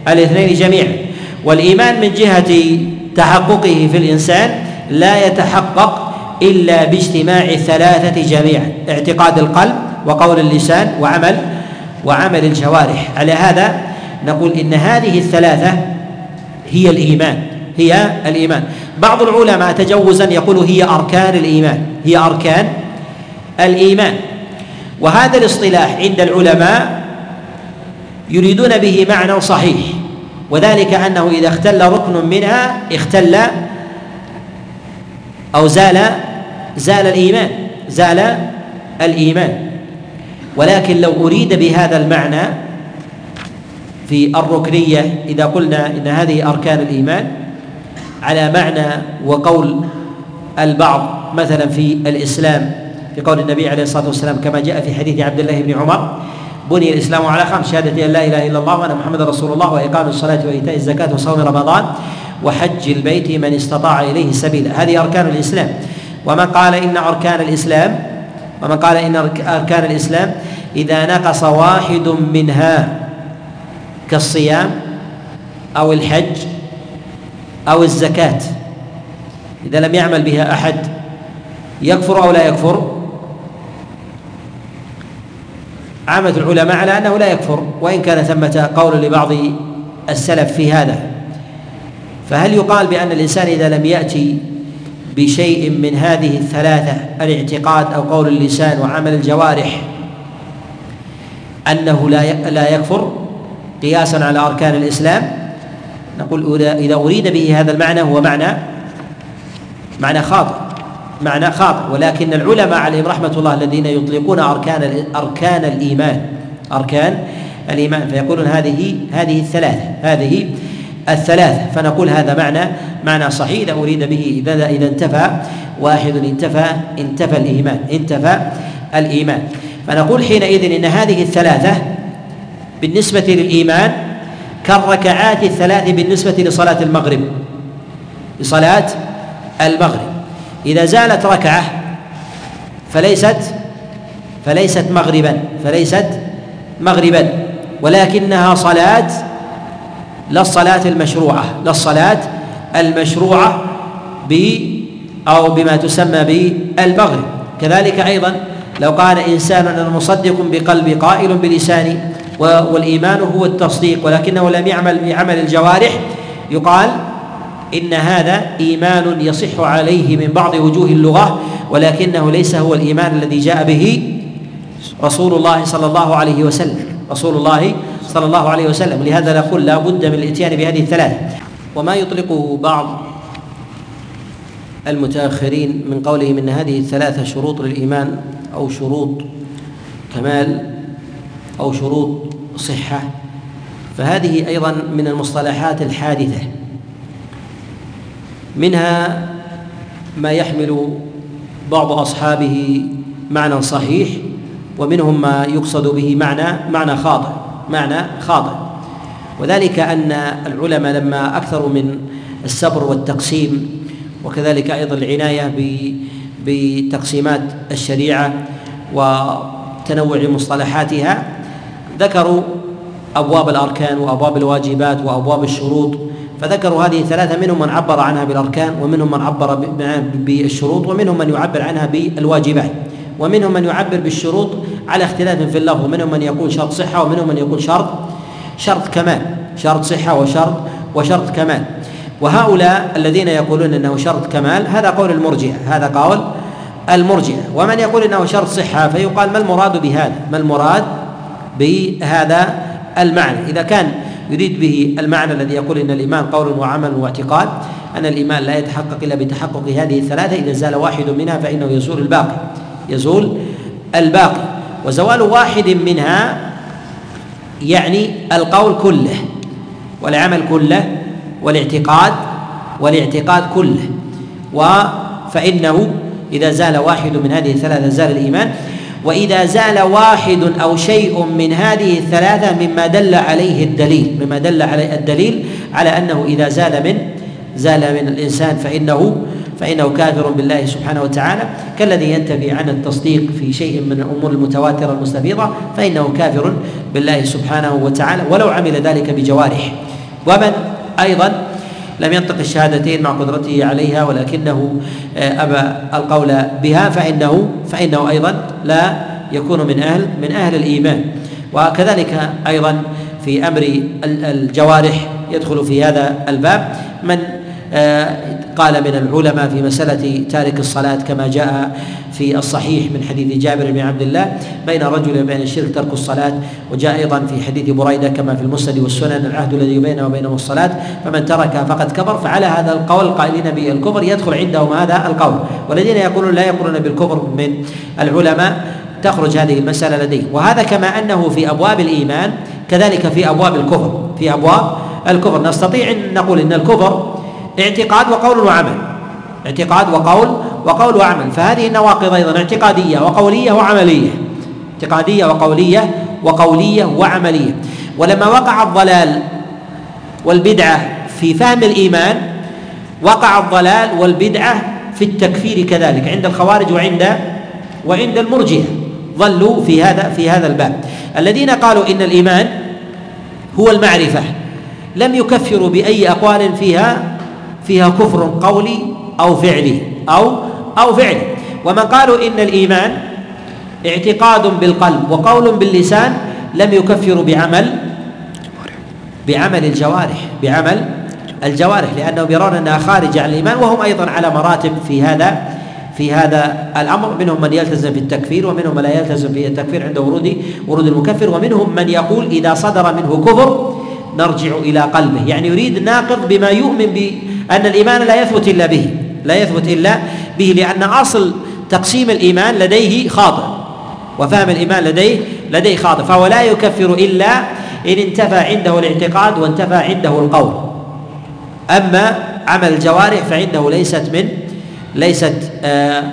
الاثنين جميعا. والإيمان من جهة تحققه في الإنسان لا يتحقق إلا باجتماع الثلاثة جميعا اعتقاد القلب وقول اللسان وعمل وعمل الجوارح. على هذا نقول إن هذه الثلاثة هي الإيمان هي الإيمان. بعض العلماء تجوزا يقول هي أركان الإيمان هي أركان الإيمان. وهذا الاصطلاح عند العلماء يريدون به معنى صحيح وذلك أنه إذا اختل ركن منها اختل أو زال زال الإيمان زال الإيمان. ولكن لو أريد بهذا المعنى في الركنية إذا قلنا إن هذه أركان الإيمان على معنى وقول البعض مثلا في الإسلام في قول النبي عليه الصلاة والسلام كما جاء في حديث عبد الله بن عمر بني الإسلام على خمس شهادة أن لا إله إلا الله وأن محمدا رسول الله وإقام الصلاة وإيتاء الزكاة وصوم رمضان وحج البيت من استطاع إليه سبيلا هذه أركان الإسلام. ومن قال إن أركان الإسلام ومن قال إن أركان الإسلام إذا نقص واحد منها كالصيام أو الحج أو الزكاة. إذا لم يعمل بها أحد يكفر أو لا يكفر عامة العلماء على أنه لا يكفر وإن كان ثمة قول لبعض السلف في هذا. فهل يقال بأن الإنسان إذا لم يأتي بشيء من هذه الثلاثة الاعتقاد أو قول اللسان وعمل الجوارح أنه لا لا يكفر قياسا على أركان الإسلام؟ نقول إذا أريد به هذا المعنى هو معنى معنى خاطئ. معنى خاطئ. ولكن العلماء عليهم رحمة الله الذين يطلقون أركان أركان الإيمان أركان الإيمان فيقولون هذه هذه الثلاثة هذه الثلاثة. فنقول هذا معنى معنى صحيح. إذا أريد به إذا إذا انتفى واحد انتفى انتفى الإيمان انتفى الإيمان. فنقول حينئذ إن هذه الثلاثة بالنسبة للإيمان كالركعات الثلاث بالنسبة لصلاة المغرب. لصلاة المغرب. إذا زالت ركعة فليست فليست مغربا فليست مغربا ولكنها صلاة لا الصلاة المشروعة لا الصلاة المشروعة ب أو بما تسمى بالمغرب. كذلك أيضا لو قال إنسان أنا مصدق بقلبي قائل بلساني والإيمان هو التصديق ولكنه لم يعمل بعمل الجوارح يقال إن هذا إيمان يصح عليه من بعض وجوه اللغة ولكنه ليس هو الإيمان الذي جاء به رسول الله صلى الله عليه وسلم. رسول الله صلى الله عليه وسلم. لهذا نقول لا بد من الاتيان بهذه الثلاث. وما يطلقه بعض المتأخرين من قولهم إن هذه الثلاثة شروط للإيمان أو شروط كمال أو شروط صحة فهذه أيضا من المصطلحات الحادثة. منها ما يحمل بعض أصحابه معنى صحيح ومنهم ما يقصد به معنى معنى خاطئ معنى خاطئ. وذلك أن العلماء لما اكثروا من السبر والتقسيم وكذلك أيضا العناية بتقسيمات الشريعة وتنوع مصطلحاتها ذكروا أبواب الأركان وأبواب الواجبات وأبواب الشروط فذكروا هذه الثلاثة منهم من عبر عنها بالأركان ومنهم من عبر بالشروط ومنهم من يعبر عنها بالواجبات ومنهم من يعبر بالشروط على اختلاف في اللفظ منهم من يقول شرط صحة ومنهم من يقول شرط شرط كمال شرط صحة وشرط وشرط كمال. وهؤلاء الذين يقولون إنه شرط كمال هذا قول المرجئة هذا قول المرجئة. ومن يقول إنه شرط صحة فيقال ما المراد بهذا؟ ما المراد بهذا المعنى؟ إذا كان يريد به المعنى الذي يقول إن الإيمان قول وعمل واعتقاد أن الإيمان لا يتحقق إلا بتحقق هذه الثلاثة. إذا زال واحد منها فإنه يزول الباقي يزول الباقي. وزوال واحد منها يعني القول كله والعمل كله والاعتقاد والاعتقاد كله. فإنه إذا زال واحد من هذه الثلاثة زال الإيمان. وإذا زال واحد أو شيء من هذه الثلاثة مما دل عليه الدليل مما دل عليه الدليل على أنه إذا زال من زال من الإنسان فإنه فإنه كافر بالله سبحانه وتعالى. كالذي ينتفي عن التصديق في شيء من الأمور المتواترة المستفيضة فإنه كافر بالله سبحانه وتعالى ولو عمل ذلك بجوارح. ومن أيضا لم ينطق الشهادتين مع قدرته عليها ولكنه آه، أبى القول بها فإنه فإنه أيضا لا يكون من أهل من أهل الإيمان. وكذلك أيضا في أمر الجوارح يدخل في هذا الباب. من قال من العلماء في مسألة تارك الصلاة كما جاء في الصحيح من حديث جابر بن عبد الله بين الرجل وبين الشرك ترك الصلاة وجاء أيضا في حديث بريدة كما في المسند والسنن العهد الذي بينه وبينه الصلاة فمن تركها فقد كفر فعلى هذا القول قائلين بالكفر يدخل عندهم هذا القول والذين يقولون لا يقولون بالكفر من العلماء تخرج هذه المسألة لديهم وهذا كما أنه في أبواب الإيمان كذلك في أبواب الكفر في أبواب الكفر. نستطيع أن نقول أن الكفر اعتقاد وقول وعمل. اعتقاد وقول وقول وعمل. فهذه النواقض أيضا اعتقادية وقولية وعملية. اعتقادية وقولية وقولية وعملية. ولما وقع الضلال والبدعة في فهم الإيمان وقع الضلال والبدعة في التكفير كذلك عند الخوارج وعند وعند المرجئة. ظلوا في هذا في هذا الباب. الذين قالوا إن الإيمان هو المعرفة لم يكفروا بأي أقوال فيها فيها كفر قولي أو فعلي أو أو فعلي. ومن قالوا إن الإيمان اعتقاد بالقلب وقول باللسان لم يكفروا بعمل بعمل الجوارح بعمل الجوارح لأنهم يرون أنها خارجة عن الإيمان وهم أيضا على مراتب في هذا في هذا الأمر. منهم من يلتزم في التكفير ومنهم من لا يلتزم في التكفير عند ورود ورود المكفر ومنهم من يقول إذا صدر منه كفر نرجع إلى قلبه. يعني يريد ناقض بما يؤمن أن الإيمان لا يثبت إلا به لا يثبت إلا به لأن أصل تقسيم الإيمان لديه خاطئ وفهم الإيمان لديه لديه خاطئ فهو لا يكفر إلا إن انتفى عنده الاعتقاد وانتفى عنده القول. أما عمل الجوارح فعنده ليست من ليست آه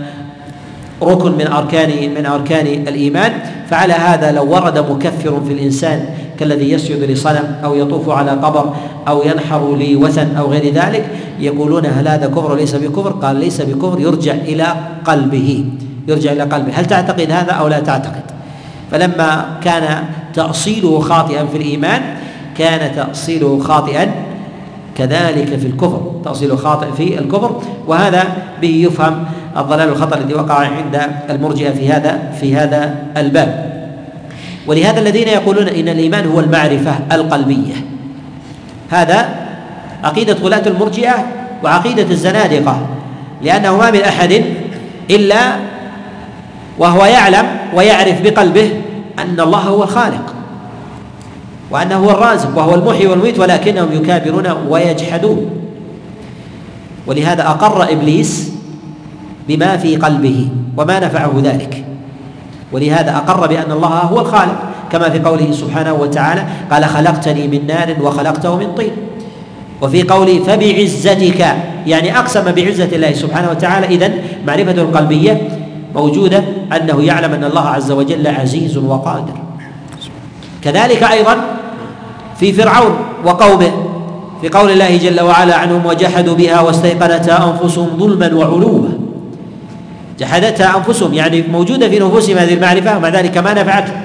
ركن من أركان من أركان الإيمان فعلى هذا لو ورد مكفر في الإنسان كالذي يسجد لصنم أو يطوف على قبر أو ينحر لوثن أو غير ذلك يقولون هل هذا كفر ليس بكفر؟ قال ليس بكفر يرجع إلى قلبه يرجع إلى قلبه. هل تعتقد هذا أو لا تعتقد؟ فلما كان تأصيله خاطئا في الإيمان كان تأصيله خاطئا كذلك في الكفر تأصيله خاطئ في الكفر. وهذا به يفهم الضلال الخطر الذي وقع عند المرجئة في هذا في هذا الباب. ولهذا الذين يقولون إن الإيمان هو المعرفة القلبية. هذا عقيدة غلاة المرجئة وعقيدة الزنادقة لأنه ما من أحد إلا وهو يعلم ويعرف بقلبه أن الله هو الخالق وأنه هو الرازق وهو المحيي والميت ولكنهم يكابرون ويجحدون. ولهذا أقر إبليس بما في قلبه وما نفعه ذلك. ولهذا أقر بأن الله هو الخالق كما في قوله سبحانه وتعالى قال خلقتني من نار وخلقته من طين وفي قوله فبعزتك يعني أقسم بعزة الله سبحانه وتعالى. اذا معرفة القلبيه موجودة أنه يعلم أن الله عز وجل عزيز وقادر. كذلك أيضا في فرعون وقومه في قول الله جل وعلا عنهم وجحدوا بها واستيقنتها أنفسهم ظلما وعلوا جحدتها أنفسهم يعني موجودة في نفوسهم هذه المعرفة ومع ذلك ما نفعتهم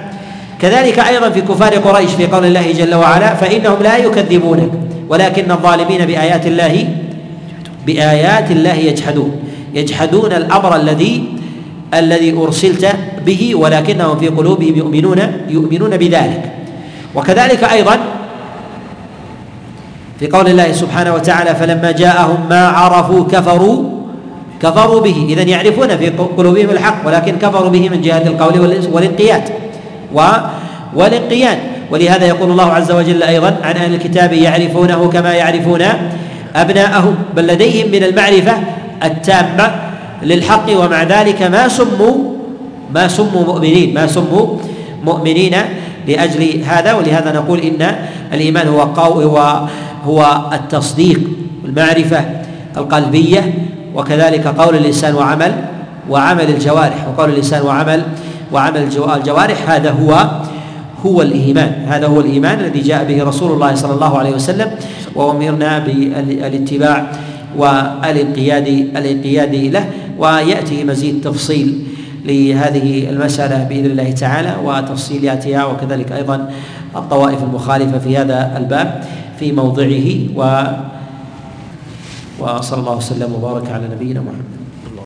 كذلك أيضا في كفار قريش في قول الله جل وعلا فإنهم لا يكذبونك ولكن الظالمين بآيات الله بآيات الله يجحدون يجحدون الأمر الذي الذي أرسلت به ولكنهم في قلوبهم يؤمنون يؤمنون بذلك. وكذلك أيضا في قول الله سبحانه وتعالى فلما جاءهم ما عرفوا كفروا كفروا به. اذا يعرفون في قلوبهم الحق ولكن كفروا به من جهة القول والانقياد. والانقياد. ولهذا يقول الله عز وجل أيضا عن أهل الكتاب يعرفونه كما يعرفون أبناءهم. بل لديهم من المعرفة التامة للحق ومع ذلك ما سموا ما سموا مؤمنين. ما سموا مؤمنين لأجل هذا. ولهذا نقول إن الإيمان هو هو هو التصديق المعرفة القلبية وكذلك قول اللسان وعمل وعمل الجوارح وقول اللسان وعمل وعمل الجوارح هذا هو هو الإيمان هذا هو الإيمان الذي جاء به رسول الله صلى الله عليه وسلم وأمرنا بالاتباع والانقياد الانقياد له ويأتي مزيد تفصيل لهذه المسألة بإذن الله تعالى وتفصيلاتها وكذلك أيضا الطوائف المخالفة في هذا الباب في موضعه و وصلى الله وسلم وبارك على نبينا محمد.